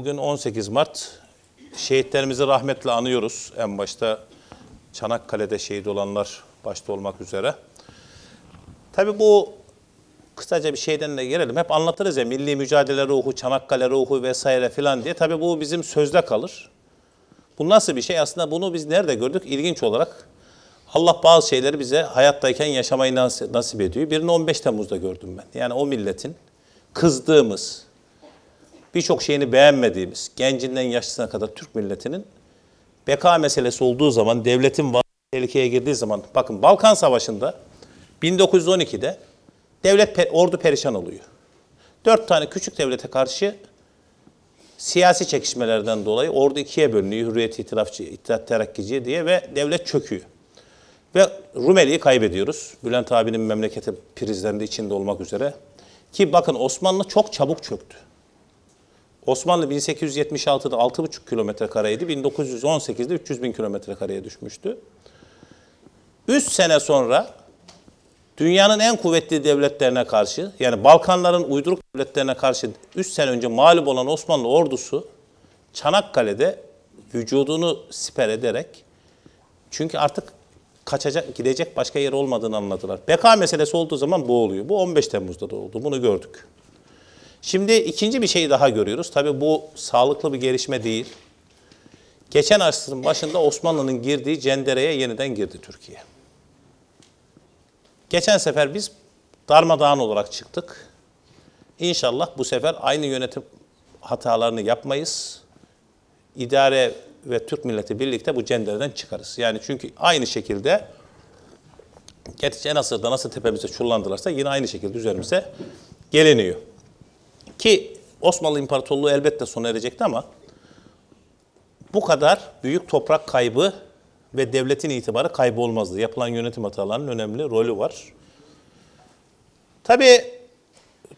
bugün 18 Mart. Şehitlerimizi rahmetle anıyoruz. En başta Çanakkale'de şehit olanlar başta olmak üzere. Tabii bu kısaca bir şeyden de gelelim. Hep anlatırız ya milli mücadele ruhu, Çanakkale ruhu vesaire filan diye. Tabii bu bizim sözde kalır. Bu nasıl bir şey? Aslında bunu biz nerede gördük? İlginç olarak Allah bazı şeyleri bize hayattayken yaşamayı nas- nasip ediyor. Birini 15 Temmuz'da gördüm ben. Yani o milletin kızdığımız, birçok şeyini beğenmediğimiz, gencinden yaşlısına kadar Türk milletinin beka meselesi olduğu zaman, devletin tehlikeye girdiği zaman, bakın Balkan Savaşı'nda 1912'de devlet ordu perişan oluyor. Dört tane küçük devlete karşı siyasi çekişmelerden dolayı ordu ikiye bölünüyor. Hürriyet İtilafçı, İttihat Terakkici diye ve devlet çöküyor. Ve Rumeli'yi kaybediyoruz. Bülent abinin memleketi prizlerinde içinde olmak üzere. Ki bakın Osmanlı çok çabuk çöktü. Osmanlı 1876'da 6,5 kilometre kareydi. 1918'de 300 bin kilometre kareye düşmüştü. 3 sene sonra dünyanın en kuvvetli devletlerine karşı yani Balkanların uyduruk devletlerine karşı 3 sene önce mağlup olan Osmanlı ordusu Çanakkale'de vücudunu siper ederek çünkü artık kaçacak, gidecek başka yer olmadığını anladılar. Beka meselesi olduğu zaman bu oluyor. Bu 15 Temmuz'da da oldu. Bunu gördük. Şimdi ikinci bir şey daha görüyoruz. Tabii bu sağlıklı bir gelişme değil. Geçen asrın başında Osmanlı'nın girdiği cendereye yeniden girdi Türkiye. Geçen sefer biz darmadağın olarak çıktık. İnşallah bu sefer aynı yönetim hatalarını yapmayız. İdare ve Türk milleti birlikte bu cendereden çıkarız. Yani çünkü aynı şekilde geçen asırda nasıl tepemize çullandılarsa yine aynı şekilde üzerimize geliniyor. Ki Osmanlı İmparatorluğu elbette sona erecekti ama bu kadar büyük toprak kaybı ve devletin itibarı kaybı olmazdı. Yapılan yönetim hatalarının önemli rolü var. Tabii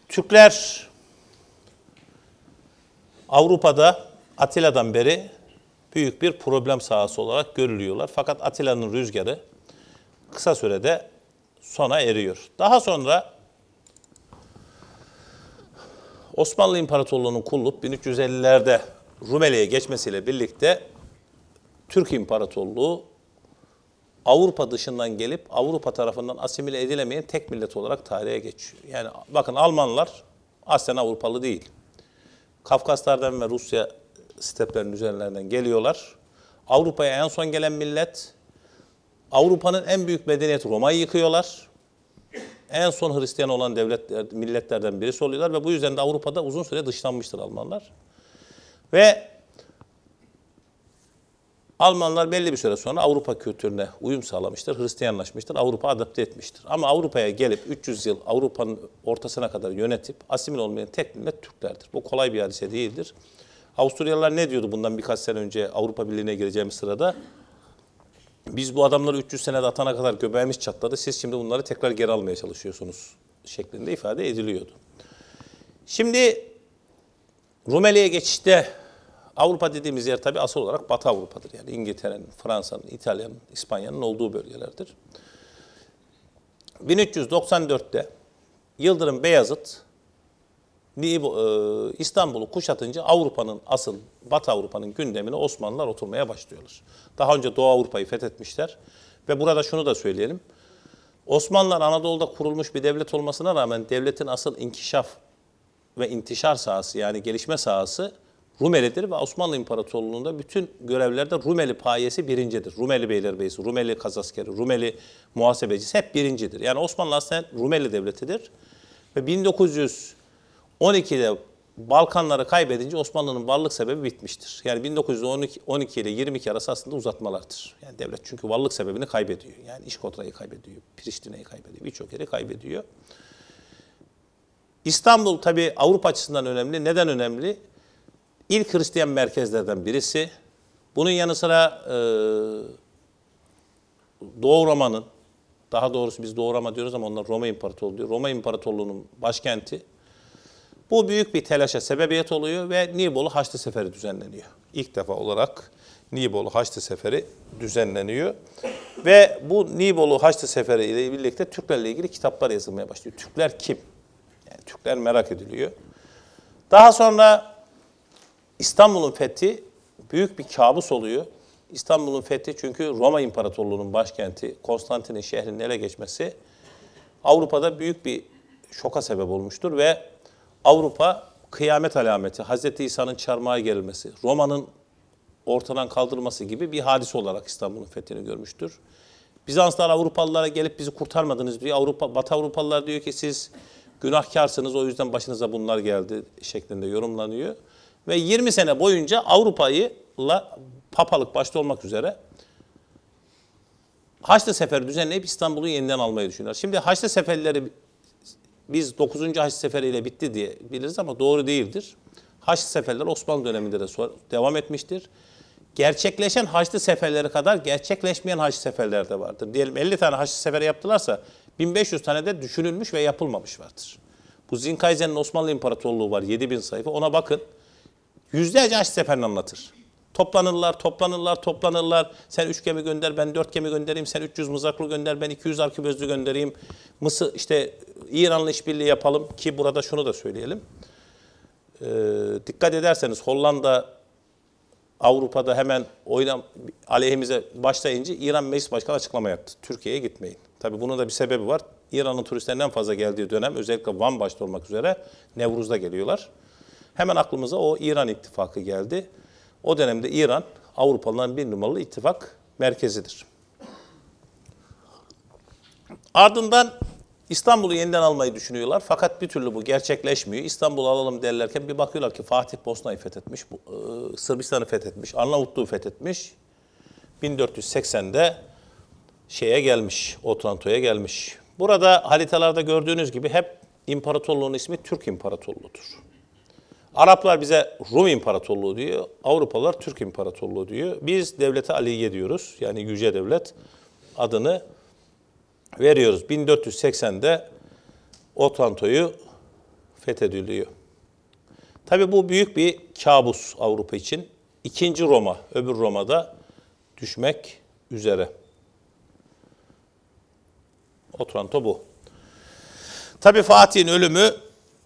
Türkler Avrupa'da Atilla'dan beri büyük bir problem sahası olarak görülüyorlar. Fakat Atilla'nın rüzgarı kısa sürede sona eriyor. Daha sonra Osmanlı İmparatorluğu'nun kurulup 1350'lerde Rumeli'ye geçmesiyle birlikte Türk İmparatorluğu Avrupa dışından gelip Avrupa tarafından asimile edilemeyen tek millet olarak tarihe geçiyor. Yani bakın Almanlar aslen Avrupalı değil. Kafkaslardan ve Rusya steplerinin üzerlerinden geliyorlar. Avrupa'ya en son gelen millet. Avrupa'nın en büyük medeniyeti Roma'yı yıkıyorlar. En son Hristiyan olan devletler, milletlerden birisi oluyorlar ve bu yüzden de Avrupa'da uzun süre dışlanmıştır Almanlar. Ve Almanlar belli bir süre sonra Avrupa kültürüne uyum sağlamıştır, Hristiyanlaşmıştır, Avrupa adapte etmiştir. Ama Avrupa'ya gelip 300 yıl Avrupa'nın ortasına kadar yönetip asimil olmayan tek millet Türklerdir. Bu kolay bir hadise değildir. Avusturyalılar ne diyordu bundan birkaç sene önce Avrupa Birliği'ne gireceğimiz sırada? Biz bu adamları 300 senede atana kadar göbeğimiz çatladı. Siz şimdi bunları tekrar geri almaya çalışıyorsunuz şeklinde ifade ediliyordu. Şimdi Rumeli'ye geçişte Avrupa dediğimiz yer tabii asıl olarak Batı Avrupa'dır. Yani İngiltere'nin, Fransa'nın, İtalya'nın, İspanya'nın olduğu bölgelerdir. 1394'te Yıldırım Beyazıt İstanbul'u kuşatınca Avrupa'nın asıl Batı Avrupa'nın gündemine Osmanlılar oturmaya başlıyorlar. Daha önce Doğu Avrupa'yı fethetmişler ve burada şunu da söyleyelim. Osmanlılar Anadolu'da kurulmuş bir devlet olmasına rağmen devletin asıl inkişaf ve intişar sahası yani gelişme sahası Rumeli'dir ve Osmanlı İmparatorluğu'nda bütün görevlerde Rumeli payesi birincidir. Rumeli Beylerbeyisi, Rumeli Kazaskeri, Rumeli Muhasebecisi hep birincidir. Yani Osmanlı aslında Rumeli devletidir. Ve 1912'de Balkanları kaybedince Osmanlı'nın varlık sebebi bitmiştir. Yani 1912 12 ile 22 arası aslında uzatmalardır. Yani devlet çünkü varlık sebebini kaybediyor. Yani İşkotra'yı kaybediyor, Priştine'yi kaybediyor, birçok yeri kaybediyor. İstanbul tabii Avrupa açısından önemli. Neden önemli? İlk Hristiyan merkezlerden birisi. Bunun yanı sıra e, Doğu Roma'nın, daha doğrusu biz Doğu Roma diyoruz ama onlar Roma İmparatorluğu diyor. Roma İmparatorluğu'nun başkenti. Bu büyük bir telaşa sebebiyet oluyor ve Nibolu Haçlı Seferi düzenleniyor. İlk defa olarak Nibolu Haçlı Seferi düzenleniyor. Ve bu Nibolu Haçlı Seferi ile birlikte Türklerle ilgili kitaplar yazılmaya başlıyor. Türkler kim? Yani Türkler merak ediliyor. Daha sonra İstanbul'un fethi büyük bir kabus oluyor. İstanbul'un fethi çünkü Roma İmparatorluğu'nun başkenti Konstantin'in şehrinin ele geçmesi Avrupa'da büyük bir şoka sebep olmuştur ve Avrupa kıyamet alameti, Hz. İsa'nın çarmıha gerilmesi, Roma'nın ortadan kaldırılması gibi bir hadise olarak İstanbul'un fethini görmüştür. Bizanslar Avrupalılara gelip bizi kurtarmadınız diyor. Avrupa, Batı Avrupalılar diyor ki siz günahkarsınız o yüzden başınıza bunlar geldi şeklinde yorumlanıyor. Ve 20 sene boyunca Avrupa'yı papalık başta olmak üzere Haçlı Seferi düzenleyip İstanbul'u yeniden almayı düşünüyorlar. Şimdi Haçlı Seferleri biz 9. Haçlı Seferiyle bitti diye biliriz ama doğru değildir. Haçlı Seferler Osmanlı döneminde de devam etmiştir. Gerçekleşen Haçlı Seferleri kadar gerçekleşmeyen Haçlı Seferler de vardır. Diyelim 50 tane Haçlı Seferi yaptılarsa 1500 tane de düşünülmüş ve yapılmamış vardır. Bu Zinkaisen'in Osmanlı İmparatorluğu var 7000 sayfa ona bakın. Yüzlerce Haçlı Seferini anlatır. Toplanırlar, toplanırlar, toplanırlar. Sen üç gemi gönder, ben dört gemi göndereyim. Sen 300 mızraklı gönder, ben 200 arkibözlü göndereyim. Mısır, işte İran'la işbirliği yapalım ki burada şunu da söyleyelim. Ee, dikkat ederseniz Hollanda Avrupa'da hemen oynam aleyhimize başlayınca İran Meclis Başkanı açıklama yaptı. Türkiye'ye gitmeyin. Tabii bunun da bir sebebi var. İran'ın turistlerinden fazla geldiği dönem özellikle Van başta olmak üzere Nevruz'da geliyorlar. Hemen aklımıza o İran ittifakı geldi. O dönemde İran Avrupalıların bir numaralı ittifak merkezidir. Ardından İstanbul'u yeniden almayı düşünüyorlar fakat bir türlü bu gerçekleşmiyor. İstanbul'u alalım derlerken bir bakıyorlar ki Fatih Bosna'yı fethetmiş, e, Sırbistan'ı fethetmiş, Arnavutluğu fethetmiş. 1480'de şeye gelmiş, Otranto'ya gelmiş. Burada haritalarda gördüğünüz gibi hep imparatorluğun ismi Türk İmparatorluğu'dur. Araplar bize Rum İmparatorluğu diyor, Avrupalılar Türk İmparatorluğu diyor. Biz devlete Aliye diyoruz, yani yüce devlet adını veriyoruz. 1480'de Otranto'yu fethediliyor. Tabii bu büyük bir kabus Avrupa için. İkinci Roma, öbür Roma'da düşmek üzere. Otranto bu. Tabii Fatih'in ölümü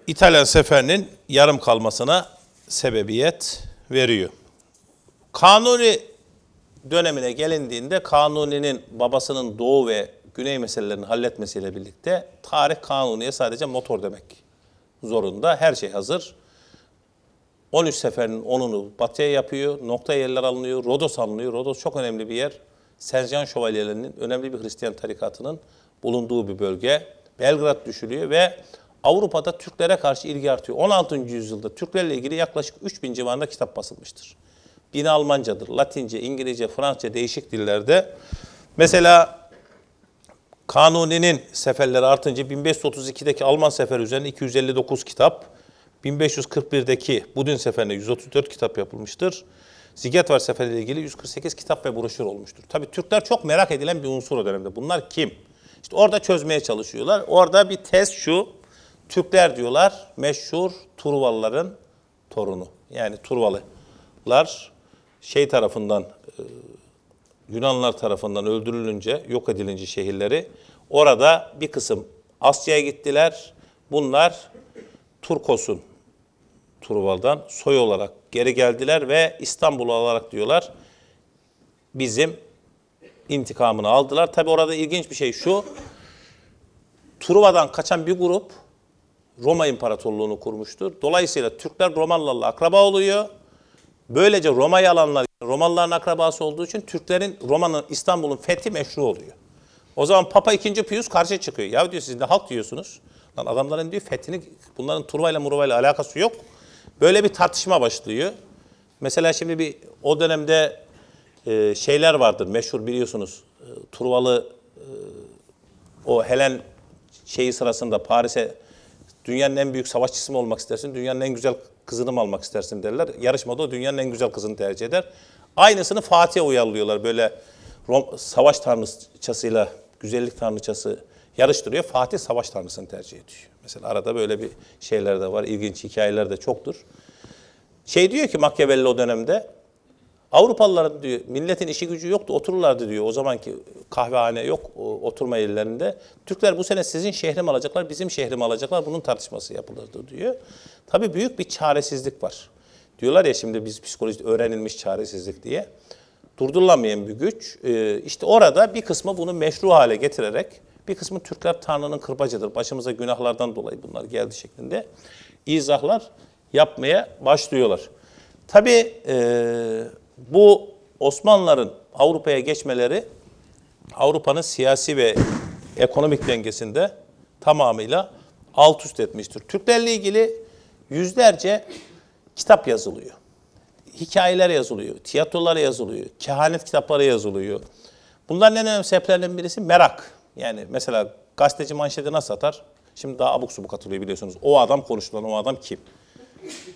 İtalyan seferinin yarım kalmasına sebebiyet veriyor. Kanuni dönemine gelindiğinde Kanuni'nin babasının doğu ve güney meselelerini halletmesiyle birlikte tarih Kanuni'ye sadece motor demek zorunda. Her şey hazır. 13 seferinin 10'unu batıya yapıyor. Nokta yerler alınıyor. Rodos alınıyor. Rodos çok önemli bir yer. Sercan Şövalyelerinin önemli bir Hristiyan tarikatının bulunduğu bir bölge. Belgrad düşülüyor ve Avrupa'da Türklere karşı ilgi artıyor. 16. yüzyılda Türklerle ilgili yaklaşık 3000 civarında kitap basılmıştır. Bini Almancadır, Latince, İngilizce, Fransızca değişik dillerde. Mesela Kanuni'nin seferleri artınca 1532'deki Alman seferi üzerine 259 kitap, 1541'deki Budin seferine 134 kitap yapılmıştır. Zigetvar seferiyle ilgili 148 kitap ve broşür olmuştur. Tabii Türkler çok merak edilen bir unsur o dönemde. Bunlar kim? İşte orada çözmeye çalışıyorlar. Orada bir test şu. Türkler diyorlar meşhur Turvalıların torunu. Yani Turvalılar şey tarafından e, Yunanlar tarafından öldürülünce, yok edilince şehirleri orada bir kısım Asya'ya gittiler. Bunlar Turkos'un Turval'dan soy olarak geri geldiler ve İstanbul'u alarak diyorlar bizim intikamını aldılar. Tabi orada ilginç bir şey şu. Truva'dan kaçan bir grup Roma İmparatorluğunu kurmuştur. Dolayısıyla Türkler Romalılarla akraba oluyor. Böylece Roma'yı alanlar Romalıların akrabası olduğu için Türklerin Roma'nın İstanbul'un fethi meşru oluyor. O zaman Papa 2. Pius karşı çıkıyor. Ya diyor siz ne halk diyorsunuz. Lan adamların diyor fethini bunların Turva'yla Murva'yla alakası yok. Böyle bir tartışma başlıyor. Mesela şimdi bir o dönemde e, şeyler vardır meşhur biliyorsunuz. E, Turvalı e, o Helen şeyi sırasında Paris'e Dünyanın en büyük savaşçısı mı olmak istersin? Dünyanın en güzel kızını mı almak istersin derler. Yarışmada o dünyanın en güzel kızını tercih eder. Aynısını Fatih'e uyarlıyorlar. Böyle Rom, savaş tanrıçasıyla güzellik tanrıçası yarıştırıyor. Fatih savaş tanrısını tercih ediyor. Mesela arada böyle bir şeyler de var. İlginç hikayeler de çoktur. Şey diyor ki Machiavelli o dönemde Avrupalılar diyor milletin işi gücü yoktu otururlardı diyor. O zamanki kahvehane yok oturma yerlerinde. Türkler bu sene sizin şehrimi alacaklar, bizim şehrimi alacaklar. Bunun tartışması yapılırdı diyor. Tabii büyük bir çaresizlik var. Diyorlar ya şimdi biz psikolojide öğrenilmiş çaresizlik diye. Durdurulamayan bir güç. Ee, işte orada bir kısmı bunu meşru hale getirerek bir kısmı Türkler Tanrı'nın kırbacıdır. Başımıza günahlardan dolayı bunlar geldi şeklinde izahlar yapmaya başlıyorlar. Tabii e, bu Osmanlıların Avrupa'ya geçmeleri Avrupa'nın siyasi ve ekonomik dengesinde tamamıyla alt üst etmiştir. Türklerle ilgili yüzlerce kitap yazılıyor. Hikayeler yazılıyor, tiyatrolar yazılıyor, kehanet kitapları yazılıyor. Bunların en önemli sebeplerinden birisi merak. Yani mesela gazeteci manşeti nasıl atar? Şimdi daha abuk subuk atılıyor biliyorsunuz. O adam konuşulan o adam kim?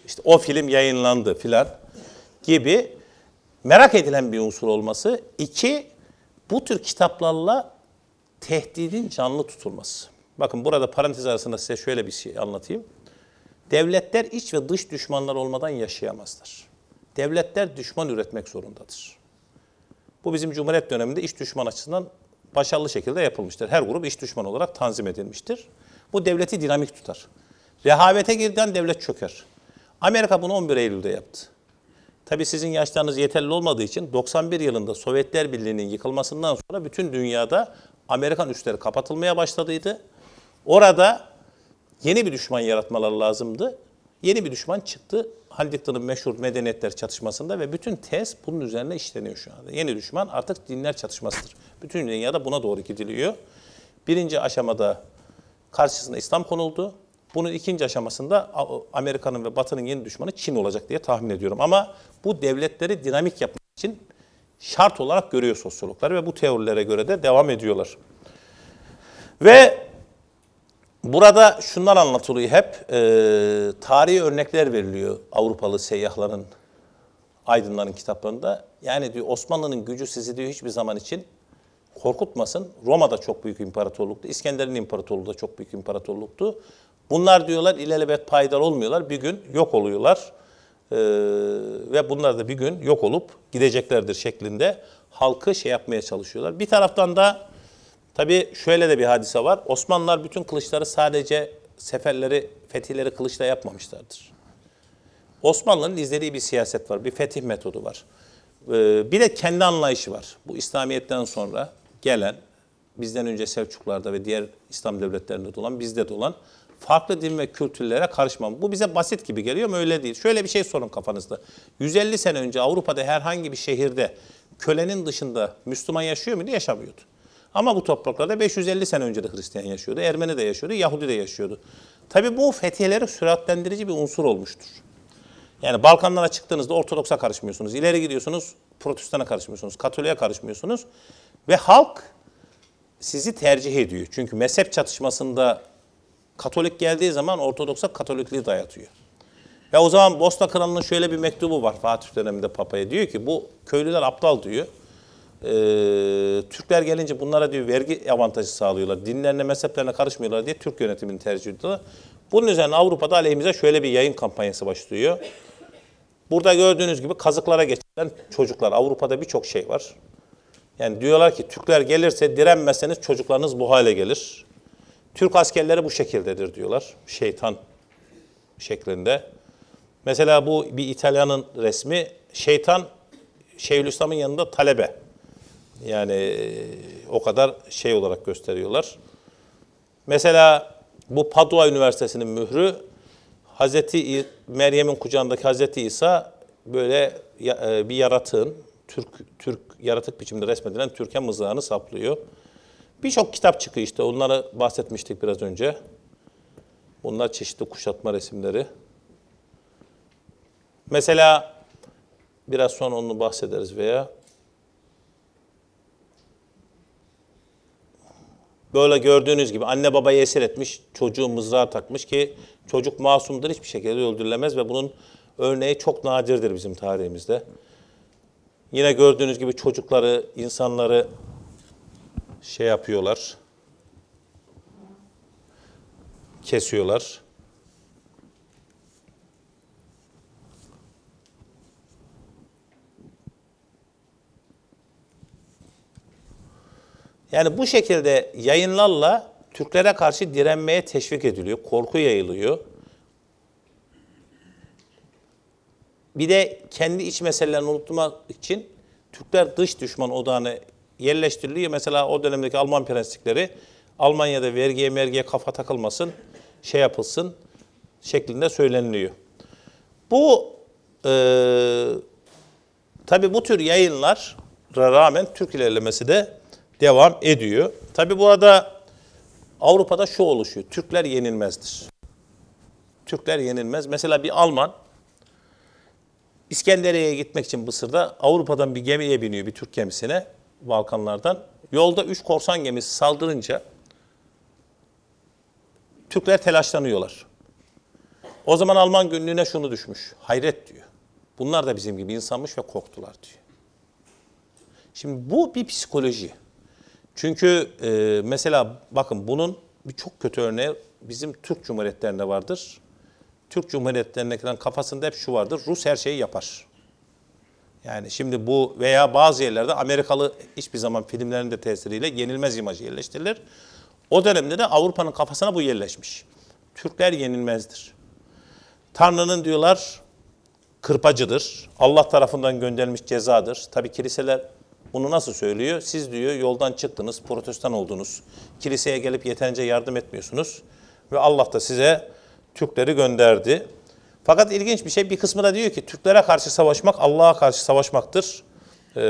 İşte o film yayınlandı filan gibi merak edilen bir unsur olması. İki, bu tür kitaplarla tehdidin canlı tutulması. Bakın burada parantez arasında size şöyle bir şey anlatayım. Devletler iç ve dış düşmanlar olmadan yaşayamazlar. Devletler düşman üretmek zorundadır. Bu bizim Cumhuriyet döneminde iç düşman açısından başarılı şekilde yapılmıştır. Her grup iç düşman olarak tanzim edilmiştir. Bu devleti dinamik tutar. Rehavete girden devlet çöker. Amerika bunu 11 Eylül'de yaptı. Tabii sizin yaşlarınız yeterli olmadığı için 91 yılında Sovyetler Birliği'nin yıkılmasından sonra bütün dünyada Amerikan üsleri kapatılmaya başladıydı. Orada yeni bir düşman yaratmaları lazımdı. Yeni bir düşman çıktı. Huntington'ın meşhur medeniyetler çatışmasında ve bütün tez bunun üzerine işleniyor şu anda. Yeni düşman artık dinler çatışmasıdır. Bütün dünyada buna doğru gidiliyor. Birinci aşamada karşısına İslam konuldu. Bunun ikinci aşamasında Amerika'nın ve Batı'nın yeni düşmanı Çin olacak diye tahmin ediyorum. Ama bu devletleri dinamik yapmak için şart olarak görüyor sosyologlar ve bu teorilere göre de devam ediyorlar. Ve burada şunlar anlatılıyor hep, e, tarihi örnekler veriliyor Avrupalı seyyahların, aydınların kitaplarında. Yani diyor Osmanlı'nın gücü sizi diyor hiçbir zaman için korkutmasın. Roma da çok büyük imparatorluktu. İskender'in imparatorluğu da çok büyük imparatorluktu. Bunlar diyorlar ilelebet payidar olmuyorlar. Bir gün yok oluyorlar. Ee, ve bunlar da bir gün yok olup gideceklerdir şeklinde halkı şey yapmaya çalışıyorlar. Bir taraftan da tabii şöyle de bir hadise var. Osmanlılar bütün kılıçları sadece seferleri, fetihleri kılıçla yapmamışlardır. Osmanlı'nın izlediği bir siyaset var, bir fetih metodu var. Ee, bir de kendi anlayışı var. Bu İslamiyet'ten sonra gelen, bizden önce Selçuklarda ve diğer İslam devletlerinde de olan, bizde de olan farklı din ve kültürlere karışmam. Bu bize basit gibi geliyor ama öyle değil. Şöyle bir şey sorun kafanızda. 150 sene önce Avrupa'da herhangi bir şehirde kölenin dışında Müslüman yaşıyor muydu? Yaşamıyordu. Ama bu topraklarda 550 sene önce de Hristiyan yaşıyordu, Ermeni de yaşıyordu, Yahudi de yaşıyordu. Tabii bu fethiyeleri süratlendirici bir unsur olmuştur. Yani Balkanlara çıktığınızda Ortodoks'a karışmıyorsunuz. İleri gidiyorsunuz, Protestan'a karışmıyorsunuz, Katolik'e karışmıyorsunuz. Ve halk sizi tercih ediyor. Çünkü mezhep çatışmasında Katolik geldiği zaman Ortodoks'a Katolikliği dayatıyor. Ve o zaman Bosna Kralı'nın şöyle bir mektubu var Fatih döneminde Papa'ya. Diyor ki bu köylüler aptal diyor. Ee, Türkler gelince bunlara diyor vergi avantajı sağlıyorlar. Dinlerine, mezheplerine karışmıyorlar diye Türk yönetimini tercih ediyorlar. Bunun üzerine Avrupa'da aleyhimize şöyle bir yayın kampanyası başlıyor. Burada gördüğünüz gibi kazıklara geçen çocuklar. Avrupa'da birçok şey var. Yani diyorlar ki Türkler gelirse direnmezseniz çocuklarınız bu hale gelir. Türk askerleri bu şekildedir diyorlar. Şeytan şeklinde. Mesela bu bir İtalyanın resmi. Şeytan Şeyhülislam'ın yanında talebe. Yani e, o kadar şey olarak gösteriyorlar. Mesela bu Padua Üniversitesi'nin mührü Hazreti Meryem'in kucağındaki Hazreti İsa böyle e, bir yaratığın Türk Türk yaratık biçiminde resmedilen Türkiye mızrağını saplıyor. Birçok kitap çıkıyor işte. Onları bahsetmiştik biraz önce. Bunlar çeşitli kuşatma resimleri. Mesela biraz sonra onu bahsederiz veya böyle gördüğünüz gibi anne babayı esir etmiş, çocuğu mızrağa takmış ki çocuk masumdur hiçbir şekilde öldürülemez ve bunun örneği çok nadirdir bizim tarihimizde. Yine gördüğünüz gibi çocukları, insanları şey yapıyorlar. Kesiyorlar. Yani bu şekilde yayınlarla Türklere karşı direnmeye teşvik ediliyor, korku yayılıyor. bir de kendi iç meselelerini unutmak için Türkler dış düşman odağına yerleştiriliyor. Mesela o dönemdeki Alman prensipleri Almanya'da vergiye mergiye kafa takılmasın, şey yapılsın şeklinde söyleniliyor. Bu e, tabi bu tür yayınlar rağmen Türk ilerlemesi de devam ediyor. Tabi bu arada Avrupa'da şu oluşuyor. Türkler yenilmezdir. Türkler yenilmez. Mesela bir Alman İskenderiye'ye gitmek için Mısır'da Avrupa'dan bir gemiye biniyor, bir Türk gemisine Balkanlardan. Yolda üç korsan gemisi saldırınca Türkler telaşlanıyorlar. O zaman Alman günlüğüne şunu düşmüş. Hayret diyor. Bunlar da bizim gibi insanmış ve korktular diyor. Şimdi bu bir psikoloji. Çünkü e, mesela bakın bunun bir çok kötü örneği bizim Türk Cumhuriyetlerinde vardır. Türk Cumhuriyetlerindekilerin kafasında hep şu vardır. Rus her şeyi yapar. Yani şimdi bu veya bazı yerlerde Amerikalı hiçbir zaman filmlerinde tesiriyle yenilmez imajı yerleştirilir. O dönemde de Avrupa'nın kafasına bu yerleşmiş. Türkler yenilmezdir. Tanrı'nın diyorlar kırpacıdır. Allah tarafından gönderilmiş cezadır. Tabi kiliseler bunu nasıl söylüyor? Siz diyor yoldan çıktınız, protestan oldunuz. Kiliseye gelip yeterince yardım etmiyorsunuz. Ve Allah da size Türkleri gönderdi. Fakat ilginç bir şey bir kısmı da diyor ki Türklere karşı savaşmak Allah'a karşı savaşmaktır. Ee,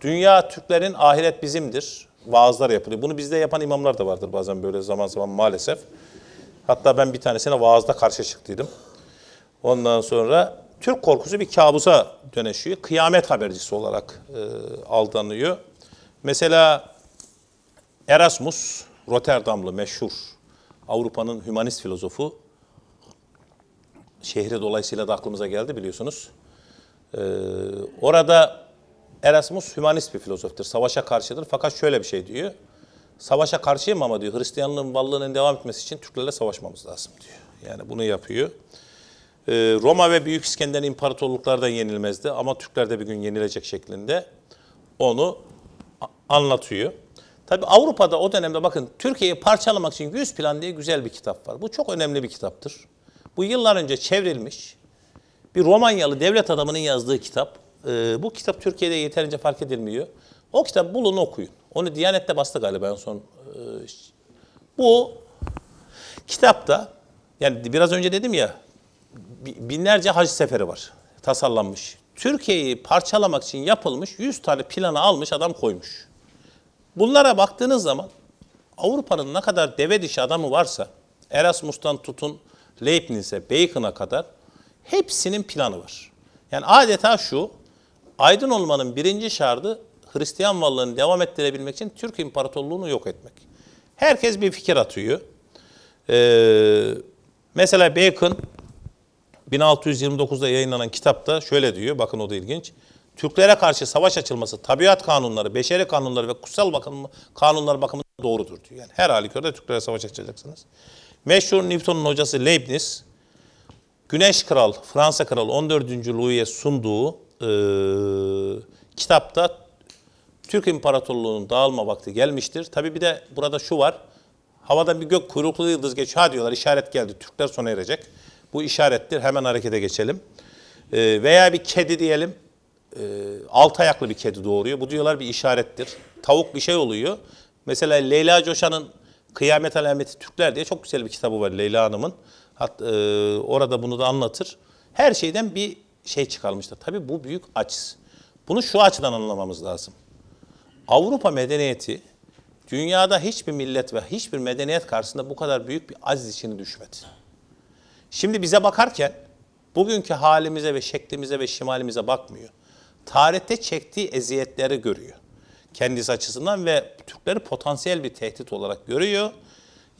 dünya Türklerin ahiret bizimdir. Vaazlar yapılıyor. Bunu bizde yapan imamlar da vardır bazen böyle zaman zaman maalesef. Hatta ben bir tanesine vaazda karşı çıktıydım. Ondan sonra Türk korkusu bir kabusa dönüşüyor. Kıyamet habercisi olarak e, aldanıyor. Mesela Erasmus, Rotterdamlı meşhur Avrupa'nın hümanist filozofu. Şehri dolayısıyla da aklımıza geldi biliyorsunuz. Ee, orada Erasmus hümanist bir filozoftur. Savaşa karşıdır. Fakat şöyle bir şey diyor. Savaşa karşıyım ama diyor Hristiyanlığın varlığının devam etmesi için Türklerle savaşmamız lazım diyor. Yani bunu yapıyor. Ee, Roma ve Büyük İskender imparatorluklar da yenilmezdi ama Türkler de bir gün yenilecek şeklinde onu anlatıyor. Tabi Avrupa'da o dönemde bakın Türkiye'yi parçalamak için 100 plan diye güzel bir kitap var. Bu çok önemli bir kitaptır. Bu yıllar önce çevrilmiş bir Romanyalı devlet adamının yazdığı kitap. Ee, bu kitap Türkiye'de yeterince fark edilmiyor. O kitap bulun okuyun. Onu Diyanet'te bastı galiba en son. Ee, bu kitapta yani biraz önce dedim ya binlerce hac seferi var tasarlanmış. Türkiye'yi parçalamak için yapılmış 100 tane planı almış adam koymuş. Bunlara baktığınız zaman Avrupa'nın ne kadar deve dişi adamı varsa Erasmus'tan tutun Leibniz'e, Bacon'a kadar hepsinin planı var. Yani adeta şu, aydın olmanın birinci şartı Hristiyan varlığını devam ettirebilmek için Türk İmparatorluğunu yok etmek. Herkes bir fikir atıyor. Ee, mesela Bacon 1629'da yayınlanan kitapta şöyle diyor, bakın o da ilginç. Türklere karşı savaş açılması tabiat kanunları, beşeri kanunları ve kutsal bakım, kanunlar bakımından doğrudur diyor. Yani her halükarda Türklere savaş açacaksınız. Meşhur Newton'un hocası Leibniz, Güneş Kral, Fransa Kralı 14. Louis'e sunduğu e, kitapta Türk İmparatorluğu'nun dağılma vakti gelmiştir. Tabi bir de burada şu var, havadan bir gök kuyruklu yıldız geçiyor. Ha diyorlar işaret geldi, Türkler sona erecek. Bu işarettir, hemen harekete geçelim. E, veya bir kedi diyelim, e, altı ayaklı bir kedi doğuruyor. Bu diyorlar bir işarettir. Tavuk bir şey oluyor. Mesela Leyla Coşan'ın Kıyamet Alameti Türkler diye çok güzel bir kitabı var Leyla Hanım'ın. Hat, e, orada bunu da anlatır. Her şeyden bir şey çıkarmışlar. Tabii bu büyük aciz. Bunu şu açıdan anlamamız lazım. Avrupa medeniyeti dünyada hiçbir millet ve hiçbir medeniyet karşısında bu kadar büyük bir aziz içini düşmedi. Şimdi bize bakarken bugünkü halimize ve şeklimize ve şimalimize bakmıyor tarihte çektiği eziyetleri görüyor. Kendisi açısından ve Türkleri potansiyel bir tehdit olarak görüyor.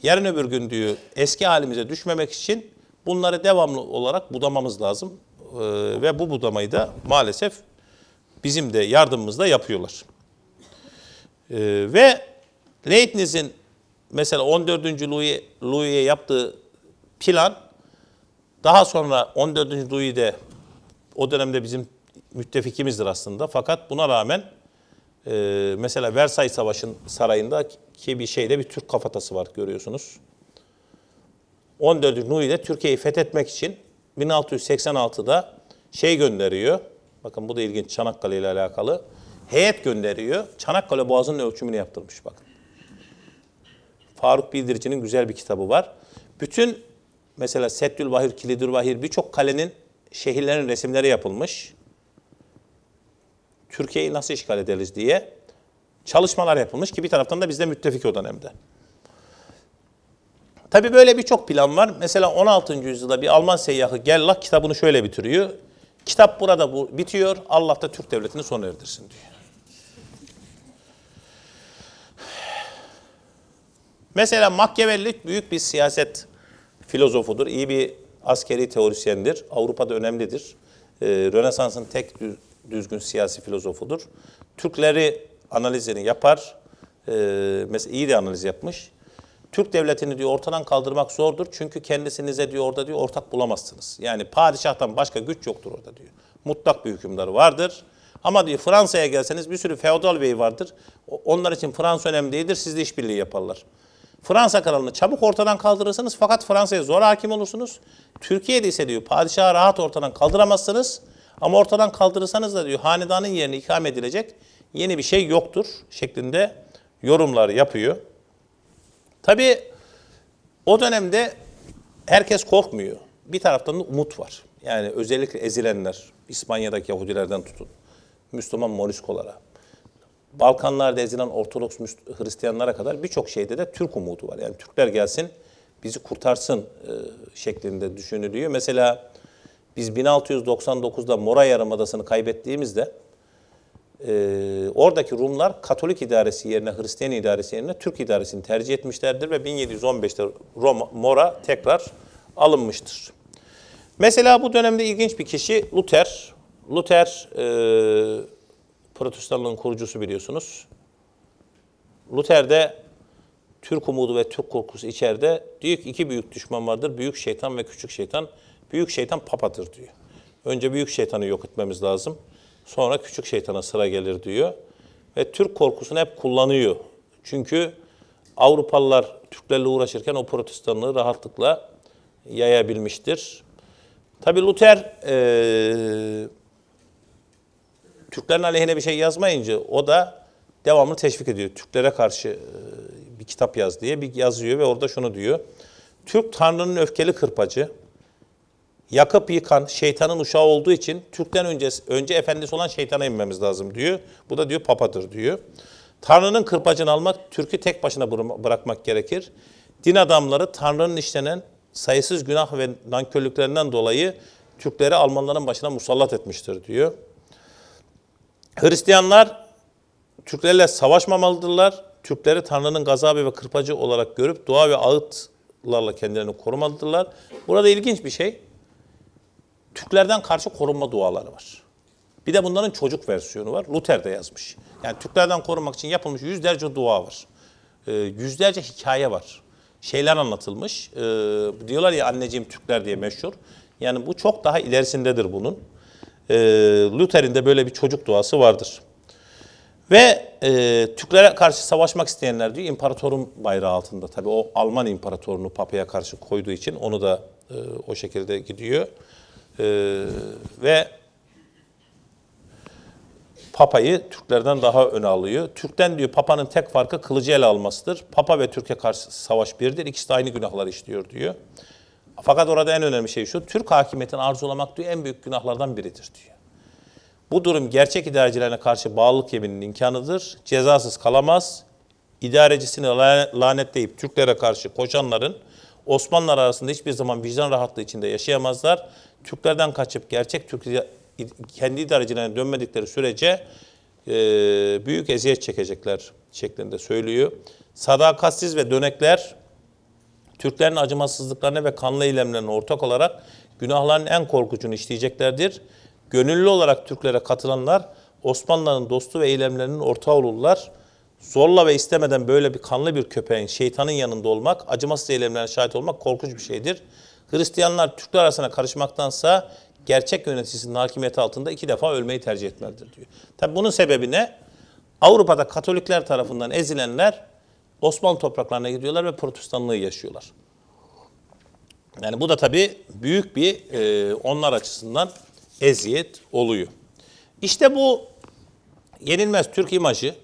Yarın öbür gün diyor eski halimize düşmemek için bunları devamlı olarak budamamız lazım. Ee, ve bu budamayı da maalesef bizim de yardımımızla yapıyorlar. Ee, ve Leibniz'in mesela 14. Louis, Louis'e yaptığı plan daha sonra 14. Louis'de o dönemde bizim müttefikimizdir aslında. Fakat buna rağmen e, mesela Versay Savaşı'nın sarayında ki bir şeyde bir Türk kafatası var görüyorsunuz. 14. Louis'de Türkiye'yi fethetmek için 1686'da şey gönderiyor. Bakın bu da ilginç Çanakkale ile alakalı. Heyet gönderiyor. Çanakkale Boğazı'nın ölçümünü yaptırmış bakın. Faruk Bildirici'nin güzel bir kitabı var. Bütün mesela Seddül Vahir, Kilidül Vahir birçok kalenin şehirlerin resimleri yapılmış. Türkiye'yi nasıl işgal ederiz diye çalışmalar yapılmış ki bir taraftan da bizde müttefik o dönemde. Tabii böyle birçok plan var. Mesela 16. yüzyılda bir Alman seyyahı Gellach kitabını şöyle bitiriyor. Kitap burada bu, bitiyor. Allah da Türk devletini sona erdirsin diyor. Mesela Machiavelli büyük bir siyaset filozofudur. iyi bir askeri teorisyendir. Avrupa'da önemlidir. Ee, Rönesans'ın tek düzgün siyasi filozofudur. Türkleri analizini yapar. Ee, mesela iyi de analiz yapmış. Türk devletini diyor ortadan kaldırmak zordur. Çünkü kendisinize diyor orada diyor ortak bulamazsınız. Yani padişahtan başka güç yoktur orada diyor. Mutlak bir hükümdar vardır. Ama diyor Fransa'ya gelseniz bir sürü feodal bey vardır. Onlar için Fransa önemli değildir. Sizle işbirliği yaparlar. Fransa kralını çabuk ortadan kaldırırsınız fakat Fransa'ya zor hakim olursunuz. Türkiye'de ise diyor padişahı rahat ortadan kaldıramazsınız. Ama ortadan kaldırırsanız da diyor hanedanın yerine ikame edilecek yeni bir şey yoktur şeklinde yorumlar yapıyor. Tabii o dönemde herkes korkmuyor. Bir taraftan da umut var. Yani özellikle ezilenler, İspanya'daki Yahudilerden tutun, Müslüman Moriskolara, Balkanlarda ezilen Ortodoks Hristiyanlara kadar birçok şeyde de Türk umudu var. Yani Türkler gelsin, bizi kurtarsın e, şeklinde düşünülüyor. Mesela biz 1699'da Mora Yarımadası'nı kaybettiğimizde e, oradaki Rumlar Katolik idaresi yerine, Hristiyan idaresi yerine Türk idaresini tercih etmişlerdir ve 1715'te Roma, Mora tekrar alınmıştır. Mesela bu dönemde ilginç bir kişi Luther. Luther e, Protestanlığın kurucusu biliyorsunuz. Luther'de Türk umudu ve Türk korkusu içeride diyor ki iki büyük düşman vardır. Büyük şeytan ve küçük şeytan. Büyük şeytan papadır diyor. Önce büyük şeytanı yok etmemiz lazım. Sonra küçük şeytana sıra gelir diyor. Ve Türk korkusunu hep kullanıyor. Çünkü Avrupalılar Türklerle uğraşırken o protestanlığı rahatlıkla yayabilmiştir. Tabi Luther eee Türklerin aleyhine bir şey yazmayınca o da devamlı teşvik ediyor. Türklere karşı e, bir kitap yaz diye bir yazıyor ve orada şunu diyor. Türk Tanrı'nın öfkeli kırpacı, yakıp yıkan şeytanın uşağı olduğu için Türk'ten önce, önce efendisi olan şeytana inmemiz lazım diyor. Bu da diyor papadır diyor. Tanrı'nın kırpacını almak, Türk'ü tek başına bıra- bırakmak gerekir. Din adamları Tanrı'nın işlenen sayısız günah ve nankörlüklerinden dolayı Türkleri Almanların başına musallat etmiştir diyor. Hristiyanlar Türklerle savaşmamalıdırlar. Türkleri Tanrı'nın gazabı ve kırpacı olarak görüp dua ve ağıtlarla kendilerini korumalıdırlar. Burada ilginç bir şey. Türklerden karşı korunma duaları var. Bir de bunların çocuk versiyonu var. Luther de yazmış. Yani Türklerden korunmak için yapılmış yüzlerce dua var. Ee, yüzlerce hikaye var. Şeyler anlatılmış. Ee, diyorlar ya anneciğim Türkler diye meşhur. Yani bu çok daha ilerisindedir bunun. Ee, Luther'in de böyle bir çocuk duası vardır. Ve e, Türklere karşı savaşmak isteyenler diyor imparatorun bayrağı altında. Tabii o Alman imparatorunu papaya karşı koyduğu için onu da e, o şekilde gidiyor. E, ve Papayı Türklerden daha öne alıyor. Türk'ten diyor Papa'nın tek farkı kılıcı ele almasıdır. Papa ve Türkiye karşı savaş birdir. İkisi de aynı günahlar işliyor diyor. Fakat orada en önemli şey şu. Türk hakimiyetini arzulamak diyor en büyük günahlardan biridir diyor. Bu durum gerçek idarecilerine karşı bağlılık yemininin imkanıdır. Cezasız kalamaz. İdarecisini la- lanetleyip Türklere karşı koşanların Osmanlılar arasında hiçbir zaman vicdan rahatlığı içinde yaşayamazlar. Türklerden kaçıp gerçek Türk kendi idarecilerine dönmedikleri sürece e, büyük eziyet çekecekler şeklinde söylüyor. Sadakatsiz ve dönekler Türklerin acımasızlıklarına ve kanlı eylemlerine ortak olarak günahların en korkucunu işleyeceklerdir. Gönüllü olarak Türklere katılanlar Osmanlıların dostu ve eylemlerinin ortağı olurlar. Zorla ve istemeden böyle bir kanlı bir köpeğin şeytanın yanında olmak, acımasız eylemlerine şahit olmak korkunç bir şeydir. Hristiyanlar Türkler arasına karışmaktansa gerçek yöneticisinin hakimiyeti altında iki defa ölmeyi tercih etmelidir diyor. Tabi bunun sebebi ne? Avrupa'da Katolikler tarafından ezilenler Osmanlı topraklarına gidiyorlar ve protestanlığı yaşıyorlar. Yani bu da tabii büyük bir e, onlar açısından eziyet oluyor. İşte bu yenilmez Türk imajı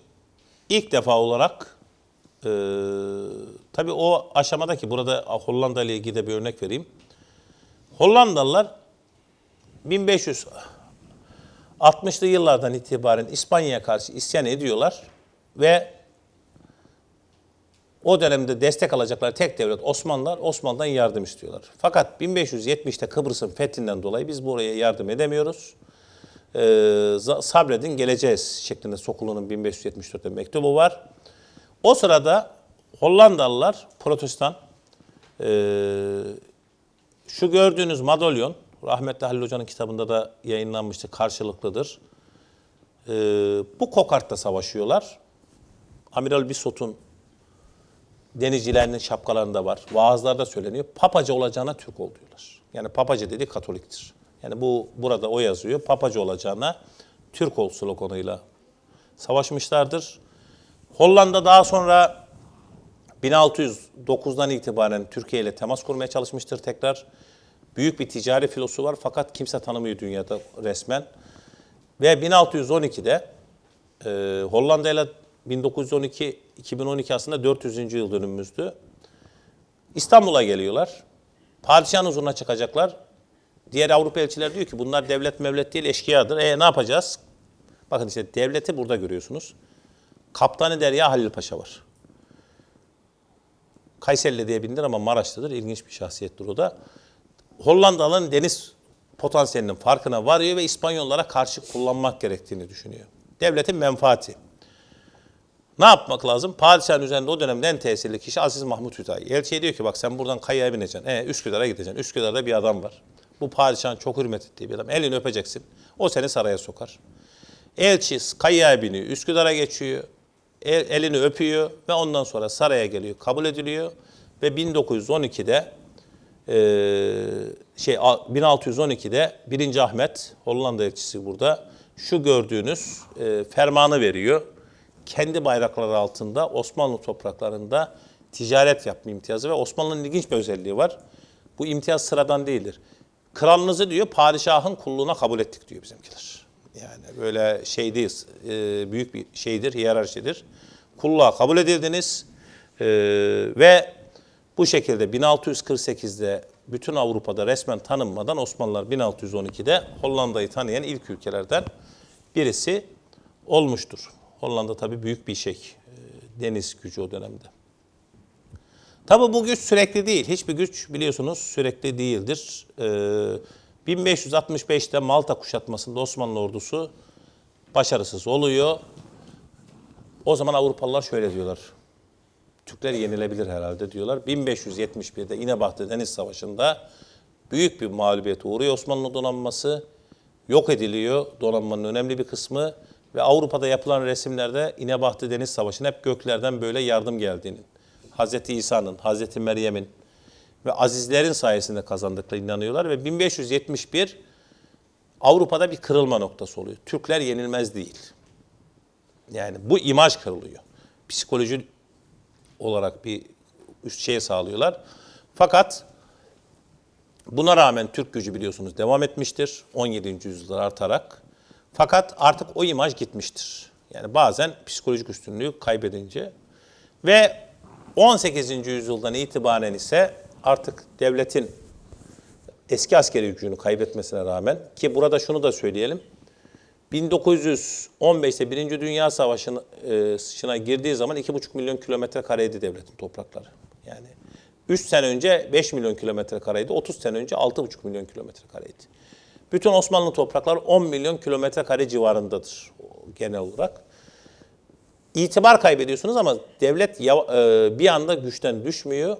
ilk defa olarak e, tabii o aşamadaki burada Hollanda ile ilgili de bir örnek vereyim. Hollandalılar 1560'lı yıllardan itibaren İspanya'ya karşı isyan ediyorlar ve o dönemde destek alacakları tek devlet Osmanlılar Osmanlı'dan yardım istiyorlar. Fakat 1570'te Kıbrıs'ın fethinden dolayı biz buraya yardım edemiyoruz. Ee, sabredin geleceğiz şeklinde Sokulu'nun 1574'te mektubu var. O sırada Hollandalılar protestan ee, şu gördüğünüz madalyon rahmetli Halil Hoca'nın kitabında da yayınlanmıştı karşılıklıdır. Ee, bu kokartta savaşıyorlar. Amiral Bissot'un denizcilerinin şapkalarında var. Vaazlarda söyleniyor. Papacı olacağına Türk ol diyorlar. Yani papacı dedi Katoliktir. Yani bu burada o yazıyor. Papacı olacağına Türk ol sloganıyla savaşmışlardır. Hollanda daha sonra 1609'dan itibaren Türkiye ile temas kurmaya çalışmıştır tekrar. Büyük bir ticari filosu var fakat kimse tanımıyor dünyada resmen. Ve 1612'de e, Hollanda ile 1912 2012 aslında 400. yıl dönümümüzdü. İstanbul'a geliyorlar. Padişahın huzuruna çıkacaklar. Diğer Avrupa elçiler diyor ki bunlar devlet mevlet değil eşkıyadır. E ne yapacağız? Bakın işte devleti burada görüyorsunuz. Kaptanı Derya Halil Paşa var. Kayserili diye bilinir ama Maraşlıdır. İlginç bir şahsiyettir o da. Hollandalı'nın deniz potansiyelinin farkına varıyor ve İspanyollara karşı kullanmak gerektiğini düşünüyor. Devletin menfaati. Ne yapmak lazım? Padişahın üzerinde o dönemde en tesirli kişi Aziz Mahmut Hüdayi. Elçiye diyor ki bak sen buradan kayaya bineceksin. E, Üsküdar'a gideceksin. Üsküdar'da bir adam var. Bu padişahın çok hürmet ettiği bir adam. Elini öpeceksin. O seni saraya sokar. Elçi kayaya biniyor. Üsküdar'a geçiyor. El- elini öpüyor ve ondan sonra saraya geliyor. Kabul ediliyor. Ve 1912'de ee, şey a- 1612'de 1. Ahmet Hollanda elçisi burada şu gördüğünüz e, fermanı veriyor. Kendi bayrakları altında Osmanlı topraklarında ticaret yapma imtiyazı ve Osmanlı'nın ilginç bir özelliği var. Bu imtiyaz sıradan değildir. Kralınızı diyor padişahın kulluğuna kabul ettik diyor bizimkiler. Yani böyle şey değil, e, büyük bir şeydir, hiyerarşidir. Kulluğa kabul edildiniz e, ve bu şekilde 1648'de bütün Avrupa'da resmen tanınmadan Osmanlılar 1612'de Hollanda'yı tanıyan ilk ülkelerden birisi olmuştur. Hollanda tabii büyük bir şey, e, deniz gücü o dönemde. Tabii bu güç sürekli değil. Hiçbir güç biliyorsunuz sürekli değildir. Ee, 1565'te Malta kuşatmasında Osmanlı ordusu başarısız oluyor. O zaman Avrupalılar şöyle diyorlar. Türkler yenilebilir herhalde diyorlar. 1571'de İnebahtı Deniz Savaşı'nda büyük bir mağlubiyete uğruyor Osmanlı donanması. Yok ediliyor donanmanın önemli bir kısmı ve Avrupa'da yapılan resimlerde İnebahtı Deniz Savaşı'nın hep göklerden böyle yardım geldiğinin, Hazreti İsa'nın, Hazreti Meryem'in ve azizlerin sayesinde kazandıklarına inanıyorlar ve 1571 Avrupa'da bir kırılma noktası oluyor. Türkler yenilmez değil. Yani bu imaj kırılıyor. Psikoloji olarak bir üst şey sağlıyorlar. Fakat buna rağmen Türk gücü biliyorsunuz devam etmiştir. 17. yüzyılda artarak. Fakat artık o imaj gitmiştir. Yani bazen psikolojik üstünlüğü kaybedince ve 18. yüzyıldan itibaren ise artık devletin eski askeri gücünü kaybetmesine rağmen ki burada şunu da söyleyelim. 1915'te Birinci Dünya Savaşı'na girdiği zaman 2,5 milyon kilometre kareydi devletin toprakları. Yani 3 sene önce 5 milyon kilometre kareydi, 30 sene önce 6,5 milyon kilometre kareydi. Bütün Osmanlı toprakları 10 milyon kilometre kare civarındadır genel olarak. İtibar kaybediyorsunuz ama devlet e, bir anda güçten düşmüyor.